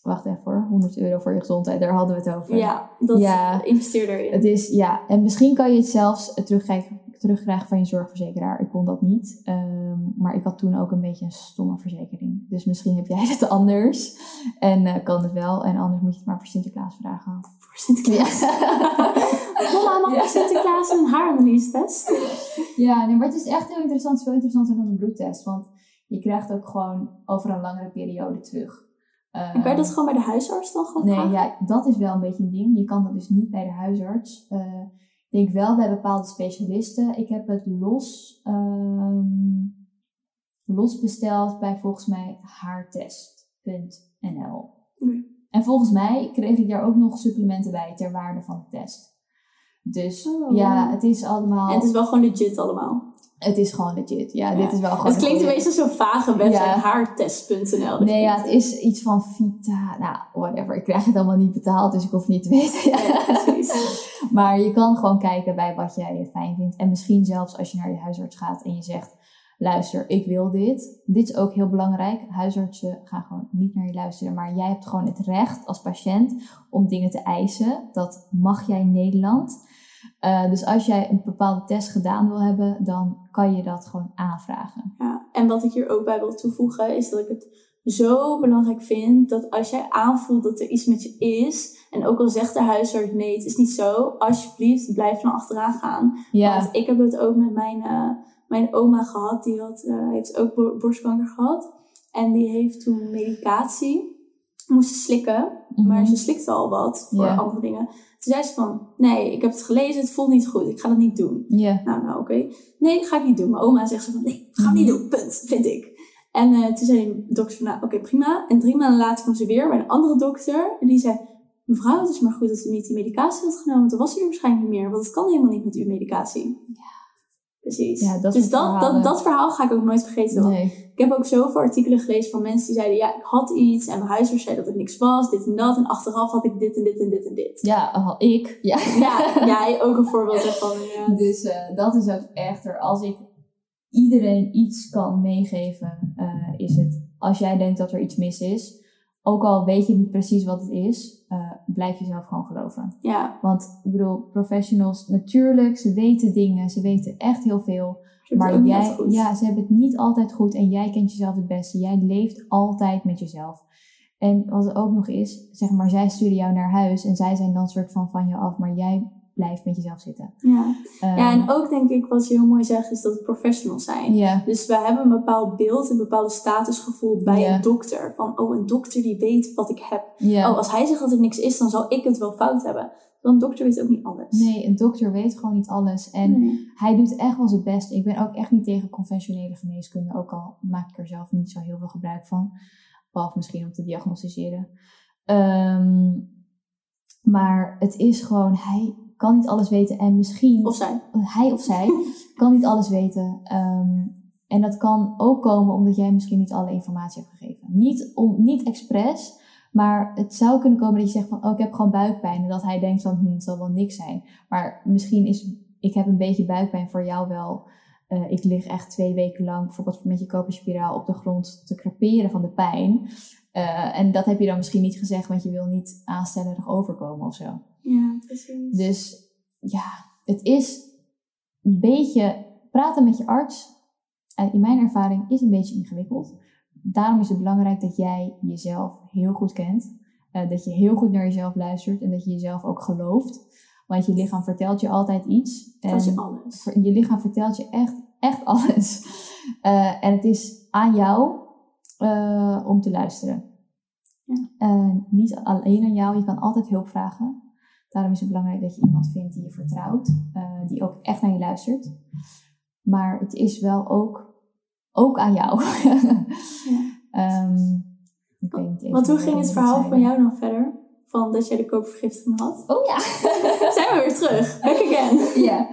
wacht even hoor, 100 euro voor je gezondheid, daar hadden we het over. ja dat Ja. investeer erin. Het is, ja, en misschien kan je het zelfs terugkrijgen, terugkrijgen van je zorgverzekeraar. Ik kon dat niet, ehm, maar ik had toen ook een beetje een stomme verzekering. Dus misschien heb jij het anders en eh, kan het wel. En anders moet je het maar voor Sinterklaas vragen. voor Sinterklaas. Mama, mag Ja. voor Sinterklaas een haaranalyse test? Ja, nee, maar het is echt heel interessant. Veel interessanter dan een bloedtest, want je krijgt ook gewoon over een langere periode terug. En kan je dat gewoon bij de huisarts dan gewoon Nee, ja, dat is wel een beetje een ding. Je kan dat dus niet bij de huisarts. Eh, ik denk wel bij bepaalde specialisten. Ik heb het los, ehm, los besteld bij volgens mij haartest.nl. En volgens mij kreeg ik daar ook nog supplementen bij ter waarde van de test. Dus Oh. ja, het is allemaal... En het is wel gewoon legit allemaal. het is gewoon legit. Ja, Ja. dit is wel gewoon... Het klinkt een beetje zo'n vage website, Ja. haartest.nl. Nee, ja, het is iets van Vita. Nou, whatever. Ik krijg het allemaal niet betaald, dus ik hoef niet te weten. Ja, precies. Maar je kan gewoon kijken bij wat jij fijn vindt. En misschien zelfs als je naar je huisarts gaat en je zegt: luister, ik wil dit. Dit is ook heel belangrijk. Huisartsen gaan gewoon niet naar je luisteren. Maar jij hebt gewoon het recht als patiënt om dingen te eisen. Dat mag jij in Nederland. Eh, dus als jij een bepaalde test gedaan wil hebben, dan kan je dat gewoon aanvragen. Ja, en wat ik hier ook bij wil toevoegen is dat ik het zo belangrijk vind dat als jij aanvoelt dat er iets met je is, en ook al zegt de huisarts nee, het is niet zo, alsjeblieft blijf dan achteraan gaan. Want ik heb het ook met mijn, eh, mijn oma gehad, die had, eh, heeft ook bo- borstkanker gehad. En die heeft toen medicatie moest slikken, maar Mhm. ze slikte al wat voor Ja. andere dingen. Toen zei ze van, nee, ik heb het gelezen, het voelt niet goed, ik ga dat niet doen. Ja. Nou, nou oké. Nee, dat ga ik niet doen. Mijn oma zegt zo van, nee, ga het niet Mhm. doen, punt, vind ik. En eh, toen zei de dokter van, nou oké, prima. En drie maanden later kwam ze weer bij een andere dokter. En die zei, mevrouw, het is maar goed dat u niet die medicatie had genomen. Want dan was u er waarschijnlijk niet meer. Want het kan helemaal niet met uw medicatie. Precies. Ja, dat dus dat, dat, dat verhaal ga ik ook nooit vergeten. Nee. Ik heb ook zoveel artikelen gelezen van mensen die zeiden, ja, ik had iets. En mijn huisarts zei dat het niks was, dit en dat. En achteraf had ik dit en dit en dit en dit. Ja, al ik. Ja. Ja, jij ook een voorbeeld ervan. Ja. Dus eh, dat is ook echter, als ik iedereen iets kan meegeven, eh, is het als jij denkt dat er iets mis is, ook al weet je niet precies wat het is, eh, blijf jezelf gewoon geloven. ja. Want ik bedoel, professionals, natuurlijk, ze weten dingen, ze weten echt heel veel. Ze Maar jij, ja, ze hebben het niet altijd goed en jij kent jezelf het beste. Jij leeft altijd met jezelf. En wat er ook nog is, zeg maar, zij sturen jou naar huis en zij zijn dan soort van van je af, maar jij blijf met jezelf zitten. Ja. Ehm, ja, en ook denk ik wat je heel mooi zegt, is dat het professionals zijn. Dus we hebben een bepaald beeld, een bepaald statusgevoel bij een dokter. Van, oh, een dokter die weet wat ik heb. Oh, als hij zegt dat er niks is, dan zal ik het wel fout hebben. Want een dokter weet ook niet alles. Nee, een dokter weet gewoon niet alles. En Nee. hij doet echt wel zijn best. Ik ben ook echt niet tegen conventionele geneeskunde, ook al maak ik er zelf niet zo heel veel gebruik van. Behalve misschien om te diagnosticeren. Ehm, maar het is gewoon, hij kan niet alles weten en misschien, Of zij. hij of zij kan niet alles weten. Ehm, en dat kan ook komen omdat jij misschien niet alle informatie hebt gegeven. Niet, om, niet expres, maar het zou kunnen komen dat je zegt van, oh, ik heb gewoon buikpijn. En dat hij denkt van, hm, het zal wel niks zijn. Maar misschien is, ik heb een beetje buikpijn voor jou wel. Eh, ik lig echt twee weken lang, bijvoorbeeld met je koperspiraal op de grond te creperen van de pijn. Eh, en dat heb je dan misschien niet gezegd, want je wil niet aanstellerig overkomen of zo. Ja, precies. Dus ja, het is een beetje praten met je arts. En in mijn ervaring is een beetje ingewikkeld. Daarom is het belangrijk dat jij jezelf heel goed kent. Eh, dat je heel goed naar jezelf luistert en dat je jezelf ook gelooft. Want je lichaam vertelt je altijd iets. Is En alles. je lichaam vertelt je echt, echt alles. Eh, en het is aan jou eh, om te luisteren. Ja. Niet alleen aan jou, je kan altijd hulp vragen. Daarom is het belangrijk dat je iemand vindt die je vertrouwt, die ook echt naar je luistert. Maar het is wel ook, ook aan jou. Ehm, ik weet niet Want hoe ging het verhaal van jou dan verder? Van dat jij de koopvergiftiging had? Oh ja! Zijn we weer terug? Back again. ja,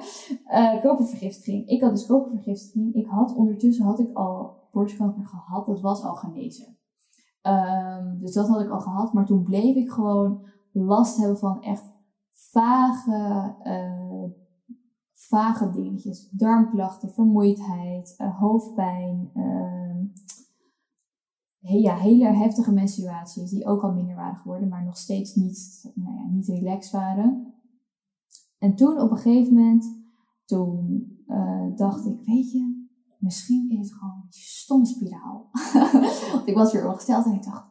Eh kopervergiftiging. Ik had dus kopervergiftiging. Ik had ondertussen had ik al borstkanker gehad. Dat was al genezen. Ehm, dus dat had ik al gehad. Maar toen bleef ik gewoon last hebben van echt vage, eh, vage dingetjes. Darmklachten, vermoeidheid, eh, hoofdpijn. ehm, ja, hele heftige menstruaties die ook al minder waren geworden. Maar nog steeds niet, nou ja, niet relaxed waren. En toen op een gegeven moment, toen eh, dacht ik, weet je, misschien is het gewoon een stomme spiraal. Want ik was weer ongesteld en ik dacht,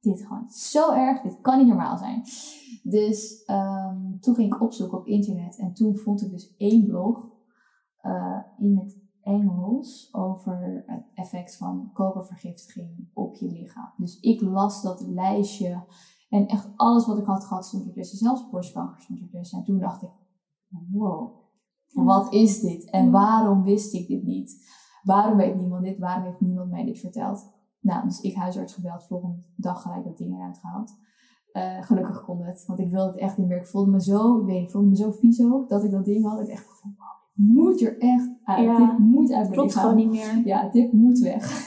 dit gewoon. Zo erg, dit kan niet normaal zijn. Dus ehm, toen ging ik opzoeken op internet en toen vond ik dus één blog eh, in het Engels over het effect van kopervergiftiging op je lichaam. Dus ik las dat lijstje en echt alles wat ik had gehad stond ertussen. Zelfs borstkanker stond ertussen. En toen dacht ik, wow, wat is dit? En waarom wist ik dit niet? Waarom weet niemand dit? Waarom heeft niemand mij dit verteld? Nou, dus ik huisarts gebeld, volgende dag gelijk dat ding eruit gehaald. Eh, gelukkig kon het, want ik wilde het echt niet meer. Ik voelde me zo, ik weet ik voelde me zo vies ook, dat ik dat ding had. Ik echt van, moet er echt uit. Ja, dit moet uit Klopt gewoon niet meer. Ja, dit moet weg.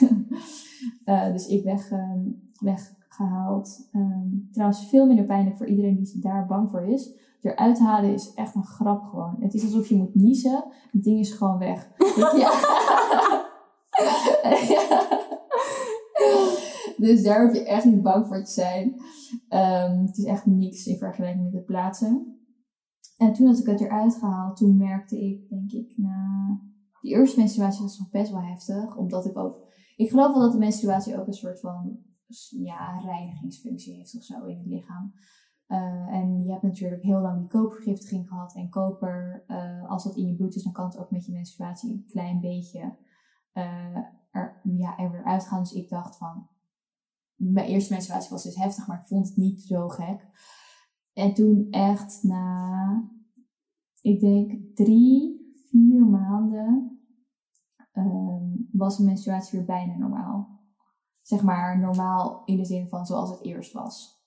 Eh, dus ik weg, ehm, weggehaald. Ehm, trouwens, veel minder pijnlijk voor iedereen die daar bang voor is. Eruit halen is echt een grap gewoon. Het is alsof je moet niezen. Het ding is gewoon weg. ja. Dus daar hoef je echt niet bang voor te zijn. Ehm, het is echt niks in vergelijking met het plaatsen. En toen had ik het eruit gehaald, toen merkte ik, denk ik, na die eerste menstruatie was nog best wel heftig. Omdat ik ook, ik geloof wel dat de menstruatie ook een soort van ja, reinigingsfunctie heeft of zo in het lichaam. Eh, en je hebt natuurlijk heel lang die kopervergiftiging gehad. En koper, eh, als dat in je bloed is, dan kan het ook met je menstruatie een klein beetje er, ja, er weer uitgaan. Dus ik dacht van, mijn eerste menstruatie was dus heftig, maar ik vond het niet zo gek. En toen echt na, ik denk drie, vier maanden, ehm, was mijn menstruatie weer bijna normaal. Zeg maar normaal in de zin van zoals het eerst was.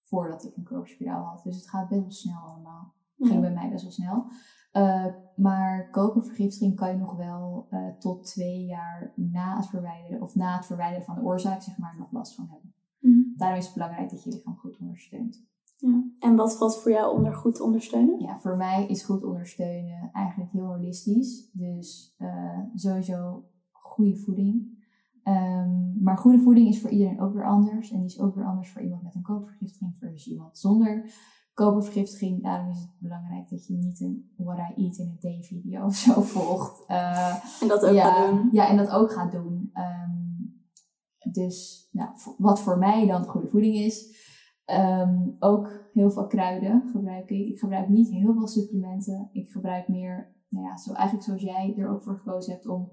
Voordat ik een koperspiraal had. Dus het gaat best wel snel allemaal. Ging Ja. bij mij best wel snel. Eh, maar kopervergiftiging kan je nog wel eh, tot twee jaar na het verwijderen, of na het verwijderen van de oorzaak, zeg maar, nog last van hebben. Mhm. Daarom is het belangrijk dat je je lichaam goed ondersteunt. Ja. En wat valt voor jou onder goed ondersteunen? Ja, voor mij is goed ondersteunen eigenlijk heel holistisch. Dus eh, sowieso goede voeding. Ehm, maar goede voeding is voor iedereen ook weer anders. En die is ook weer anders voor iemand met een kopervergiftiging versus iemand zonder kopervergiftiging. Daarom is het belangrijk dat je niet een What I Eat in a Day video of zo volgt. Eh, En dat ook ja, gaat doen. Ja, en dat ook gaat doen. Ehm, dus nou, wat voor mij dan goede voeding is. Ehm, ook heel veel kruiden gebruik ik. Ik gebruik niet heel veel supplementen. Ik gebruik meer, nou ja, zo, eigenlijk zoals jij er ook voor gekozen hebt om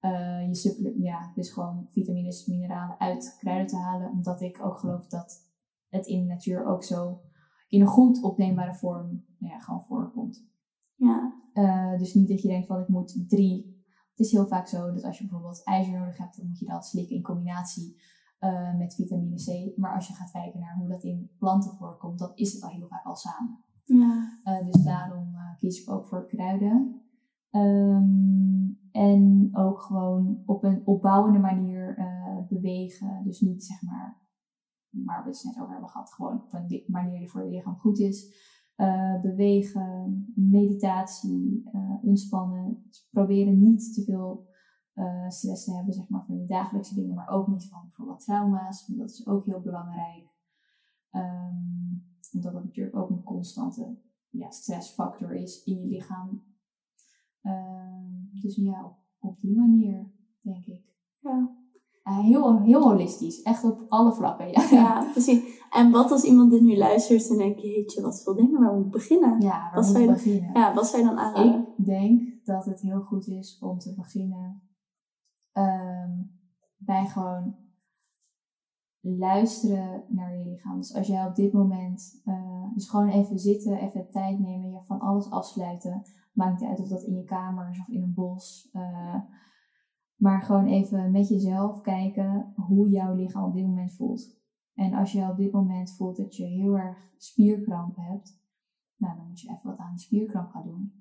uh, je supplement, ja, dus gewoon vitamines, mineralen uit kruiden te halen. Omdat ik ook geloof dat het in de natuur ook zo in een goed opneembare vorm nou ja, gewoon voorkomt. Ja. Uh, dus niet dat je denkt van ik moet drie. Het is heel vaak zo dat als je bijvoorbeeld ijzer nodig hebt, dan moet je dat slikken in combinatie uh, met vitamine C. Maar als je gaat kijken naar hoe dat in planten voorkomt, dan is het al heel vaak al samen. Ja. Uh, dus daarom kies ik ook voor kruiden. Um, en ook gewoon op een opbouwende manier bewegen. Dus niet zeg maar waar we het net over hebben gehad, gewoon op een manier die voor je lichaam goed is. Uh, bewegen, meditatie, uh, ontspannen. Dus proberen niet te veel uh, stress te hebben zeg maar, van je dagelijkse dingen, maar ook niet van bijvoorbeeld trauma's. Want dat is ook heel belangrijk. Um, omdat dat natuurlijk ook een constante ja, stressfactor is in je lichaam. Uh, dus ja, op, op, die manier, denk ik. Ja. Uh, heel, heel holistisch, echt op alle vlakken. Ja. ja, precies. En wat als iemand dit nu luistert en denkt, jeetje, wat veel dingen, waar moet ik beginnen? Ja, waar wat moet je beginnen? Ja, wat zou je dan aanraden? Ik denk dat het heel goed is om te beginnen um, bij gewoon luisteren naar je lichaam. Dus als jij op dit moment, uh, dus gewoon even zitten, even tijd nemen, je van alles afsluiten. Maakt niet uit of dat in je kamer is of in een bos. Uh, maar gewoon even met jezelf kijken hoe jouw lichaam op dit moment voelt. En als je op dit moment voelt dat je heel erg spierkramp hebt, nou, dan moet je even wat aan de spierkramp gaan doen.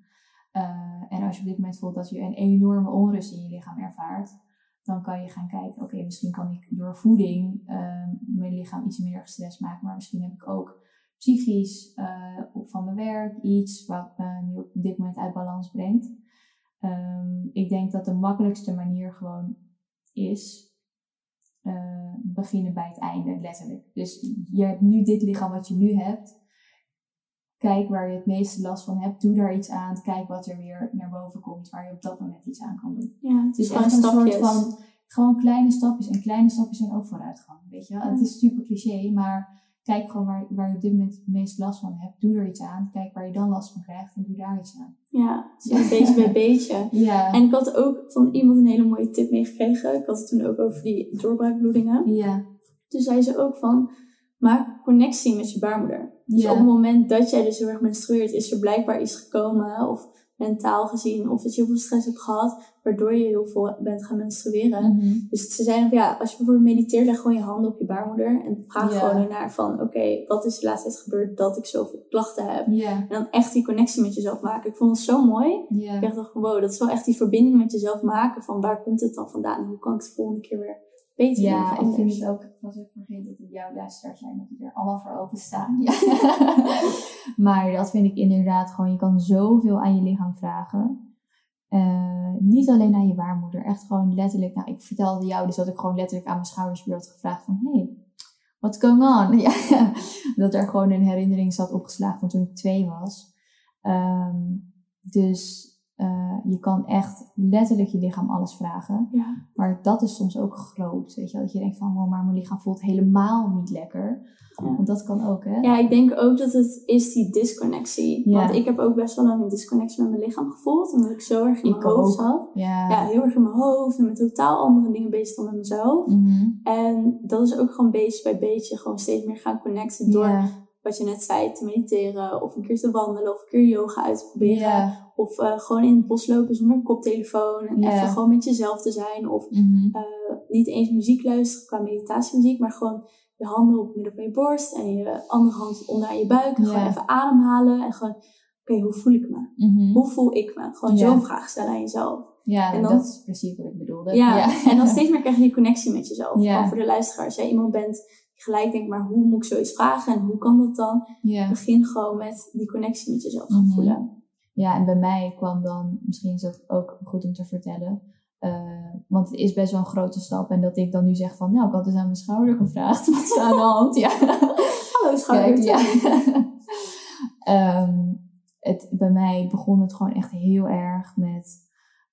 Uh, en als je op dit moment voelt dat je een enorme onrust in je lichaam ervaart, dan kan je gaan kijken, oké, misschien kan ik door voeding uh, mijn lichaam iets minder gestrest maken, maar misschien heb ik ook psychisch uh, van mijn werk iets wat me nu op dit moment uit balans brengt. Um, ik denk dat de makkelijkste manier gewoon is uh, beginnen bij het einde, letterlijk. Dus je hebt nu dit lichaam wat je nu hebt. Kijk waar je het meeste last van hebt. Doe daar iets aan. Kijk wat er weer naar boven komt waar je op dat moment iets aan kan doen. Ja, het is dus echt een stapjes. soort van gewoon kleine stapjes. En kleine stapjes zijn ook vooruitgang. Weet je? Ja. Het is super cliché, maar kijk gewoon waar, waar je op dit moment het meest last van hebt. Doe er iets aan. Kijk waar je dan last van krijgt en doe daar iets aan. Ja, beetje bij beetje. Ja. En ik had ook van iemand een hele mooie tip meegekregen. Ik had het toen ook over die doorbraakbloedingen. ja. Toen zei ze ook van, maak connectie met je baarmoeder. Dus Ja. op het moment dat jij dus heel erg menstrueert, is er blijkbaar iets gekomen, of mentaal gezien, of dat je heel veel stress hebt gehad, waardoor je heel veel bent gaan menstrueren. Mhm. Dus ze zeiden van, ja, als je bijvoorbeeld mediteert, leg gewoon je handen op je baarmoeder en vraag gewoon ernaar van, oké, wat is de laatste tijd gebeurd dat ik zoveel klachten heb? En dan echt die connectie met jezelf maken. Ik vond het zo mooi. Ik dacht van, wow, dat is wel echt die verbinding met jezelf maken. Van waar komt het dan vandaan? Hoe kan ik het de volgende keer weer beter? Ja, ik anders? vind het ook, ik was ook vergeten dat het jouw luisteraars zijn, dat die er allemaal voor openstaan. Ja. maar dat vind ik inderdaad gewoon, je kan zoveel aan je lichaam vragen. Eh, niet alleen aan je baarmoeder, echt gewoon letterlijk. Nou, ik vertelde jou dus dat ik gewoon letterlijk aan mijn schouderspier had gevraagd van, hey, what's going on? Ja, dat er gewoon een herinnering zat opgeslagen van toen ik twee was. Ehm, dus eh, je kan echt letterlijk je lichaam alles vragen. Ja, Maar dat is soms ook groot, weet je wel. Dat je denkt van, oh, maar mijn lichaam voelt helemaal niet lekker. Ja. Want dat kan ook, hè? ja, ik denk ook dat het is die disconnectie. Ja. Want ik heb ook best wel lang een disconnectie met mijn lichaam gevoeld. Omdat ik zo erg in Ik mijn hoofd ook. zat. Ja. Ja, heel erg in mijn hoofd. En met totaal andere dingen bezig dan met mezelf. Mhm. En dat is ook gewoon beetje bij beetje gewoon steeds meer gaan connecten. Door Ja. Wat je net zei, te mediteren. Of een keer te wandelen. Of een keer yoga uit te proberen. Ja. Of eh, gewoon in het bos lopen zonder koptelefoon. En Ja. even gewoon met jezelf te zijn. Of Mhm. eh, niet eens muziek luisteren qua meditatiemuziek. Maar gewoon je handen op het midden van je borst. En je andere hand onder aan je buik. En Ja. gewoon even ademhalen. En gewoon, oké, hoe voel ik me? Mhm. Hoe voel ik me? Gewoon zo'n vraag stellen aan jezelf. Ja, en dan- dat is precies wat ik bedoelde. Ja, en dan steeds meer krijg je die connectie met jezelf. Voor de luisteraar. Als jij iemand bent gelijk denkt, maar hoe moet ik zoiets vragen? En hoe kan dat dan? Begin gewoon met die connectie met jezelf gaan Mhm. voelen. Ja, en bij mij kwam dan, misschien is dat ook goed om te vertellen, eh, want het is best wel een grote stap. En dat ik dan nu zeg van, nou, ik had dus aan mijn schouder gevraagd. Wat is aan de hand? Ja. Hallo schouder. Kijk, ja. Ehm, het, bij mij begon het gewoon echt heel erg met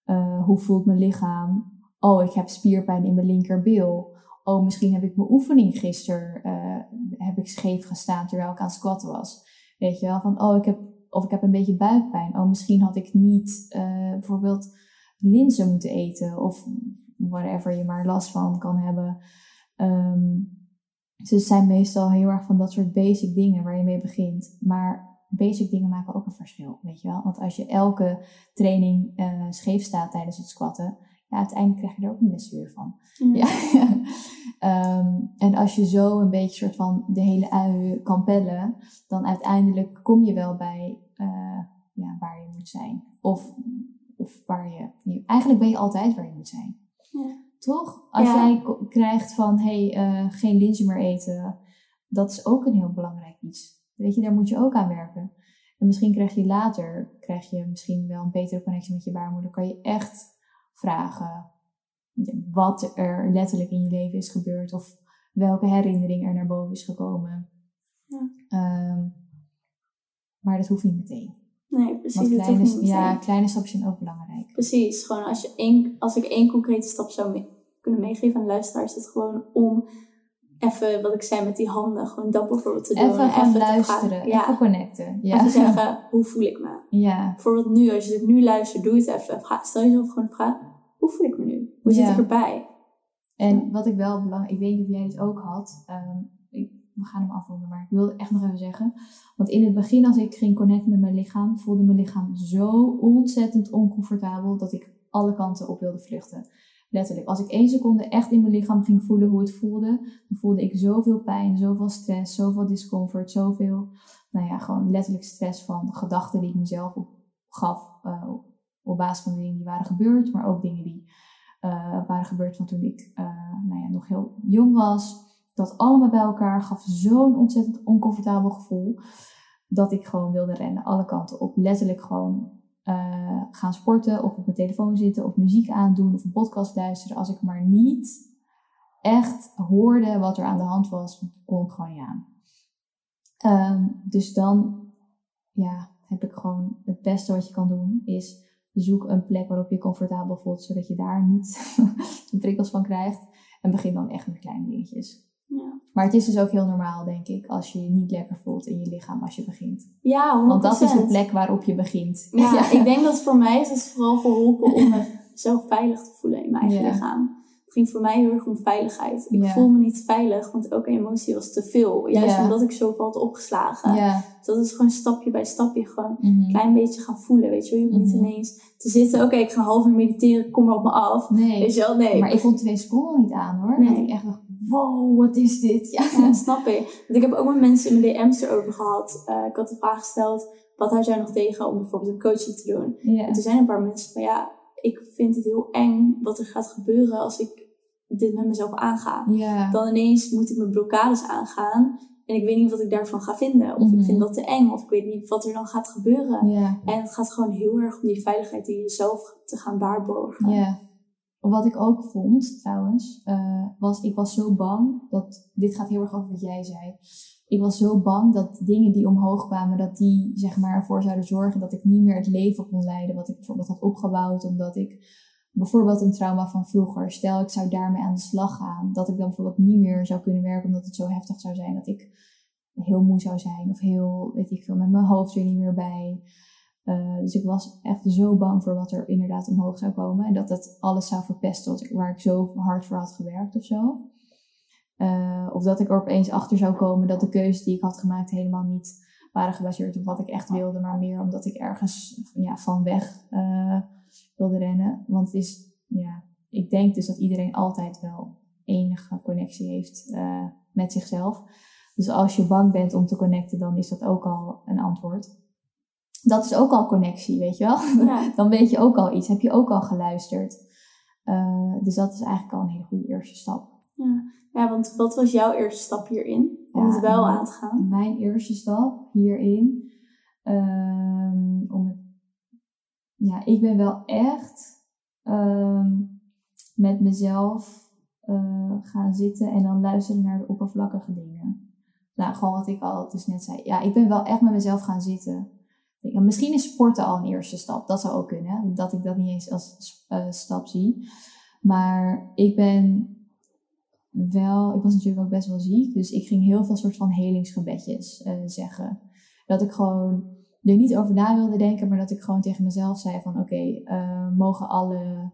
eh, hoe voelt mijn lichaam? Oh, ik heb spierpijn in mijn linkerbil. Oh, misschien heb ik mijn oefening gisteren eh, heb ik scheef gestaan terwijl ik aan het squatten was. Weet je wel, van oh, ik heb, of ik heb een beetje buikpijn. Oh, misschien had ik niet uh, bijvoorbeeld linzen moeten eten. Of whatever je maar last van kan hebben. Um, ze zijn meestal heel erg van dat soort basic dingen waar je mee begint. Maar basic dingen maken ook een verschil, weet je wel. Want als je elke training uh, scheef staat tijdens het squatten, ja, uiteindelijk krijg je er ook een blessure van. Ja. Um, en als je zo een beetje soort van de hele ui kan pellen, dan uiteindelijk kom je wel bij uh, ja, waar je moet zijn. Of, of waar je, eigenlijk ben je altijd waar je moet zijn. Ja. Toch? Als jij krijgt van, hé, hey, uh, geen linzen meer eten, dat is ook een heel belangrijk iets. Weet je, daar moet je ook aan werken. En misschien krijg je later, krijg je misschien wel een betere connectie met je baarmoeder. Kan je echt vragen wat er letterlijk in je leven is gebeurd. Of welke herinnering er naar boven is gekomen. Ja. Um, maar dat hoeft niet meteen. Nee, precies. Want kleine, ja, kleine stapjes zijn ook belangrijk. Precies. Gewoon als, je één, als ik één concrete stap zou kunnen meegeven aan de luisteraar, is het gewoon om even, wat ik zei met die handen, gewoon dat bijvoorbeeld te doen. Even gaan luisteren, ja. even connecten. Ja. Even zeggen, hoe voel ik me? Ja. Bijvoorbeeld nu, als je het nu luistert, doe het even. Stel jezelf gewoon de vraag, hoe voel ik me nu? Hoe zit ik erbij? En wat ik wel belangrijk, ik weet niet of jij dit ook had, um, ik, we gaan hem afronden, maar ik wilde echt nog even zeggen. Want in het begin, als ik ging connecten met mijn lichaam, voelde mijn lichaam zo ontzettend oncomfortabel dat ik alle kanten op wilde vluchten. Letterlijk, als ik één seconde echt in mijn lichaam ging voelen hoe het voelde, dan voelde ik zoveel pijn, zoveel stress, zoveel discomfort, zoveel, nou ja, gewoon letterlijk stress van gedachten die ik mezelf gaf uh, op basis van dingen die waren gebeurd, maar ook dingen die uh, waren gebeurd van toen ik uh, nou ja, nog heel jong was. Dat allemaal bij elkaar gaf zo'n ontzettend oncomfortabel gevoel dat ik gewoon wilde rennen, alle kanten op. Letterlijk gewoon uh, gaan sporten of op mijn telefoon zitten of muziek aandoen of een podcast luisteren. Als ik maar niet echt hoorde wat er aan de hand was, kon ik gewoon niet aan. Um, dus dan ja, heb ik gewoon het beste wat je kan doen is zoek een plek waarop je comfortabel voelt, zodat je daar niet de prikkels van krijgt. En begin dan echt met kleine dingetjes. Ja. Maar het is dus ook heel normaal, denk ik, als je je niet lekker voelt in je lichaam als je begint. Ja, 100%. Want dat is de plek waarop je begint. Ja, ik denk dat voor mij is het vooral geholpen om mezelf veilig te voelen in mijn eigen lichaam. Ging voor mij heel erg om veiligheid. Ik voel me niet veilig, want elke emotie was te veel. Juist omdat ik zoveel had opgeslagen. Dus dat is gewoon stapje bij stapje gewoon een mhm. klein beetje gaan voelen. Weet je, je hoeft niet mhm. ineens te zitten. Oké, ik ga een half uur mediteren, kom maar op me af. Nee. Weet je wel? Nee. Maar ik vond twee sprongen niet aan hoor. Nee. Dat ik echt dacht, wow, wat is dit? Ja. snap ik. Want ik heb ook met mensen in mijn DM's erover gehad. Uh, ik had de vraag gesteld, wat had jij nog tegen om bijvoorbeeld een coaching te doen? En toen zijn een paar mensen van, ja, ik vind het heel eng wat er gaat gebeuren als ik dit met mezelf aanga. Ja. Dan ineens moet ik mijn blokkades aangaan. En ik weet niet wat ik daarvan ga vinden. Of ik mhm. vind dat te eng. Of ik weet niet wat er dan gaat gebeuren. En het gaat gewoon heel erg om die veiligheid die jezelf te gaan waarborgen. Wat ik ook vond trouwens, uh, was ik was zo bang dat, dit gaat heel erg over wat jij zei. Ik was zo bang dat dingen die omhoog kwamen, dat die zeg maar ervoor zouden zorgen dat ik niet meer het leven kon leiden wat ik bijvoorbeeld had opgebouwd. Omdat ik bijvoorbeeld een trauma van vroeger, stel ik zou daarmee aan de slag gaan, dat ik dan bijvoorbeeld niet meer zou kunnen werken omdat het zo heftig zou zijn dat ik heel moe zou zijn of heel, weet ik veel, met mijn hoofd er niet meer bij. Uh, dus ik was echt zo bang voor wat er inderdaad omhoog zou komen. En dat het alles zou verpesten waar ik zo hard voor had gewerkt of zo. Uh, of dat ik er opeens achter zou komen dat de keuzes die ik had gemaakt helemaal niet waren gebaseerd op wat ik echt wilde. Maar meer omdat ik ergens ja, van weg uh, wilde rennen. Want het is, ja, ik denk dus dat iedereen altijd wel enige connectie heeft met zichzelf. Dus als je bang bent om te connecten, dan is dat ook al een antwoord dat is ook al connectie, weet je wel. Ja. Dan weet je ook al iets, heb je ook al geluisterd. Uh, dus dat is eigenlijk al een hele goede eerste stap. Ja. ja, want wat was jouw eerste stap hierin? Om het wel aan te gaan? Mijn eerste stap hierin. Het, ja, ik ben wel echt um, met mezelf uh, gaan zitten en dan luisteren naar de oppervlakkige dingen. Nou, gewoon wat ik al dus net zei. Ja, ik ben wel echt met mezelf gaan zitten. Misschien is sporten al een eerste stap. Dat zou ook kunnen. Dat ik dat niet eens als uh, stap zie. Maar ik ben wel, ik was natuurlijk ook best wel ziek. Dus ik ging heel veel soort van helingsgebedjes uh, zeggen. Dat ik gewoon er niet over na wilde denken, maar dat ik gewoon tegen mezelf zei van oké, okay, mogen alle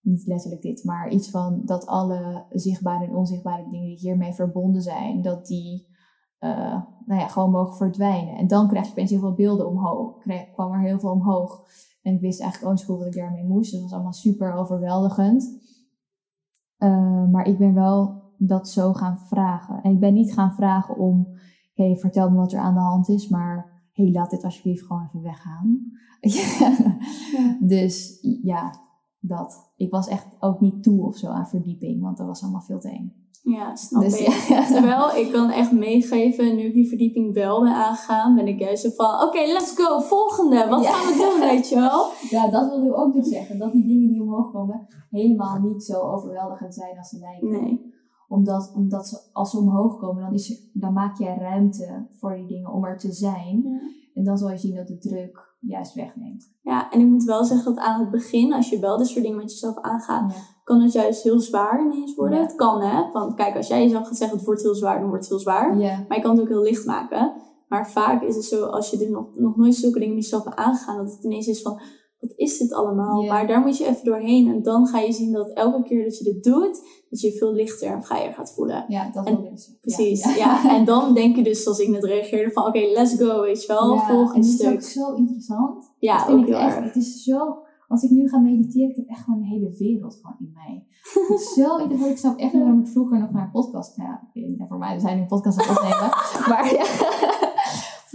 niet letterlijk dit, maar iets van dat alle zichtbare en onzichtbare dingen die hiermee verbonden zijn, dat die uh, nou ja, gewoon mogen verdwijnen. En dan krijg je opeens heel veel beelden omhoog. Kwam er heel veel omhoog. En ik wist eigenlijk ook school wat ik daarmee moest. Dus dat was allemaal super overweldigend. Uh, maar ik ben wel dat zo gaan vragen. En ik ben niet gaan vragen om, hé, vertel me wat er aan de hand is, maar hé, hey, laat dit alsjeblieft gewoon even weggaan. ja. Dus ja, dat. Ik was echt ook niet toe of zo aan verdieping, want dat was allemaal veel te eng. Ja, snap dus, ik. Terwijl ik kan echt meegeven, nu ik die verdieping wel ben aangegaan, ben ik juist zo van, oké, let's go, volgende, wat gaan we doen, weet je wel? Ja, dat wilde ik ook dus zeggen, dat die dingen die omhoog komen helemaal niet zo overweldigend zijn als ze lijken. Nee. Omdat, omdat ze, als ze omhoog komen, dan, is dan maak jij ruimte voor die dingen om er te zijn. Ja. En dan zal je zien dat de druk juist wegneemt. Ja, en ik moet wel zeggen dat aan het begin, als je wel dit soort dingen met jezelf aangaat, kan het juist heel zwaar ineens worden. Het kan hè, want kijk, als jij jezelf gaat zeggen het wordt heel zwaar, dan wordt het heel zwaar. Maar je kan het ook heel licht maken. Maar vaak is het zo, als je er nog, nog nooit zulke dingen met jezelf aangegaan, dat het ineens is van, wat is dit allemaal? Maar daar moet je even doorheen. En dan ga je zien dat elke keer dat je dit doet, dat je je veel lichter en vrijer gaat voelen. Ja, dat wil ik Precies, ja. En dan denk je dus, zoals ik net reageerde, van oké, let's go, weet je wel. Ja, volgende stuk. Het is ook zo interessant. Ja, dat vind ook ik echt. Het is zo... Als ik nu ga mediteren, ik heb echt gewoon een hele wereld gewoon in mij. Het is zo interessant. Ik snap echt waarom ik vroeger nog naar een podcast... Ja, voor mij, we zijn nu een podcast aan het opnemen. maar ja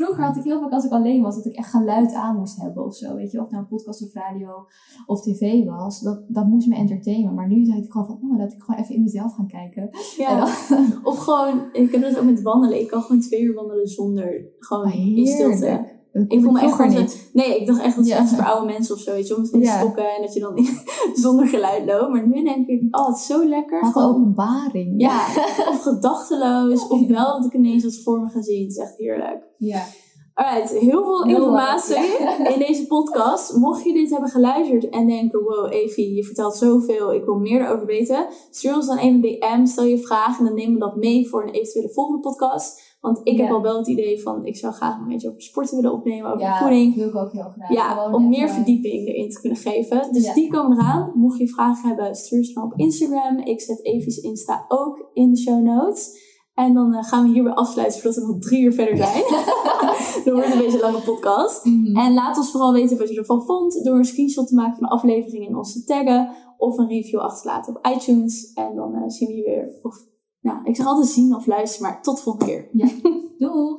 vroeger had ik heel vaak als ik alleen was, dat ik echt geluid aan moest hebben of zo. Weet je, of nou een podcast of radio of tv was. Dat, dat moest me entertainen. Maar nu zeg ik gewoon van, oh, dat ik gewoon even in mezelf gaan kijken. Ja. of gewoon, ik heb dat ook met wandelen. Ik kan gewoon twee uur wandelen zonder, gewoon in stilte. Ik voel me echt gewoon niet. Nee, ik dacht echt dat het ja. voor oude mensen of zoiets. Om te stokken en dat je dan zonder geluid loopt. Maar nu denk ik, oh, het is zo lekker. Wat gewoon, openbaring. Ja, of gedachteloos. Of wel dat ik ineens wat voor me ga zien. Het is echt heerlijk. Ja. Alright, heel veel informatie in deze podcast. Mocht je dit hebben geluisterd en denken, wow Evie, je vertelt zoveel, ik wil meer erover weten. Stuur ons dan even een DM, stel je vragen en dan nemen we dat mee voor een eventuele volgende podcast. Want ik heb al wel het idee van, ik zou graag een beetje over sporten willen opnemen, over voeding. Ja, wil ik ook heel graag. Ja, om meer verdieping erin te kunnen geven. Dus die komen eraan. Mocht je vragen hebben, stuur ze dan op Instagram. Ik zet Evie's Insta ook in de show notes. En dan uh, gaan we hierbij afsluiten voordat we nog drie uur verder zijn. dan wordt het een beetje een lange podcast. Mhm. En laat ons vooral weten wat je ervan vond. Door een screenshot te maken van de aflevering en ons te taggen. Of een review achter te laten op iTunes. En dan uh, zien we je weer. Of, nou, ik zeg altijd zien of luisteren, maar tot de volgende keer. Ja. Doei!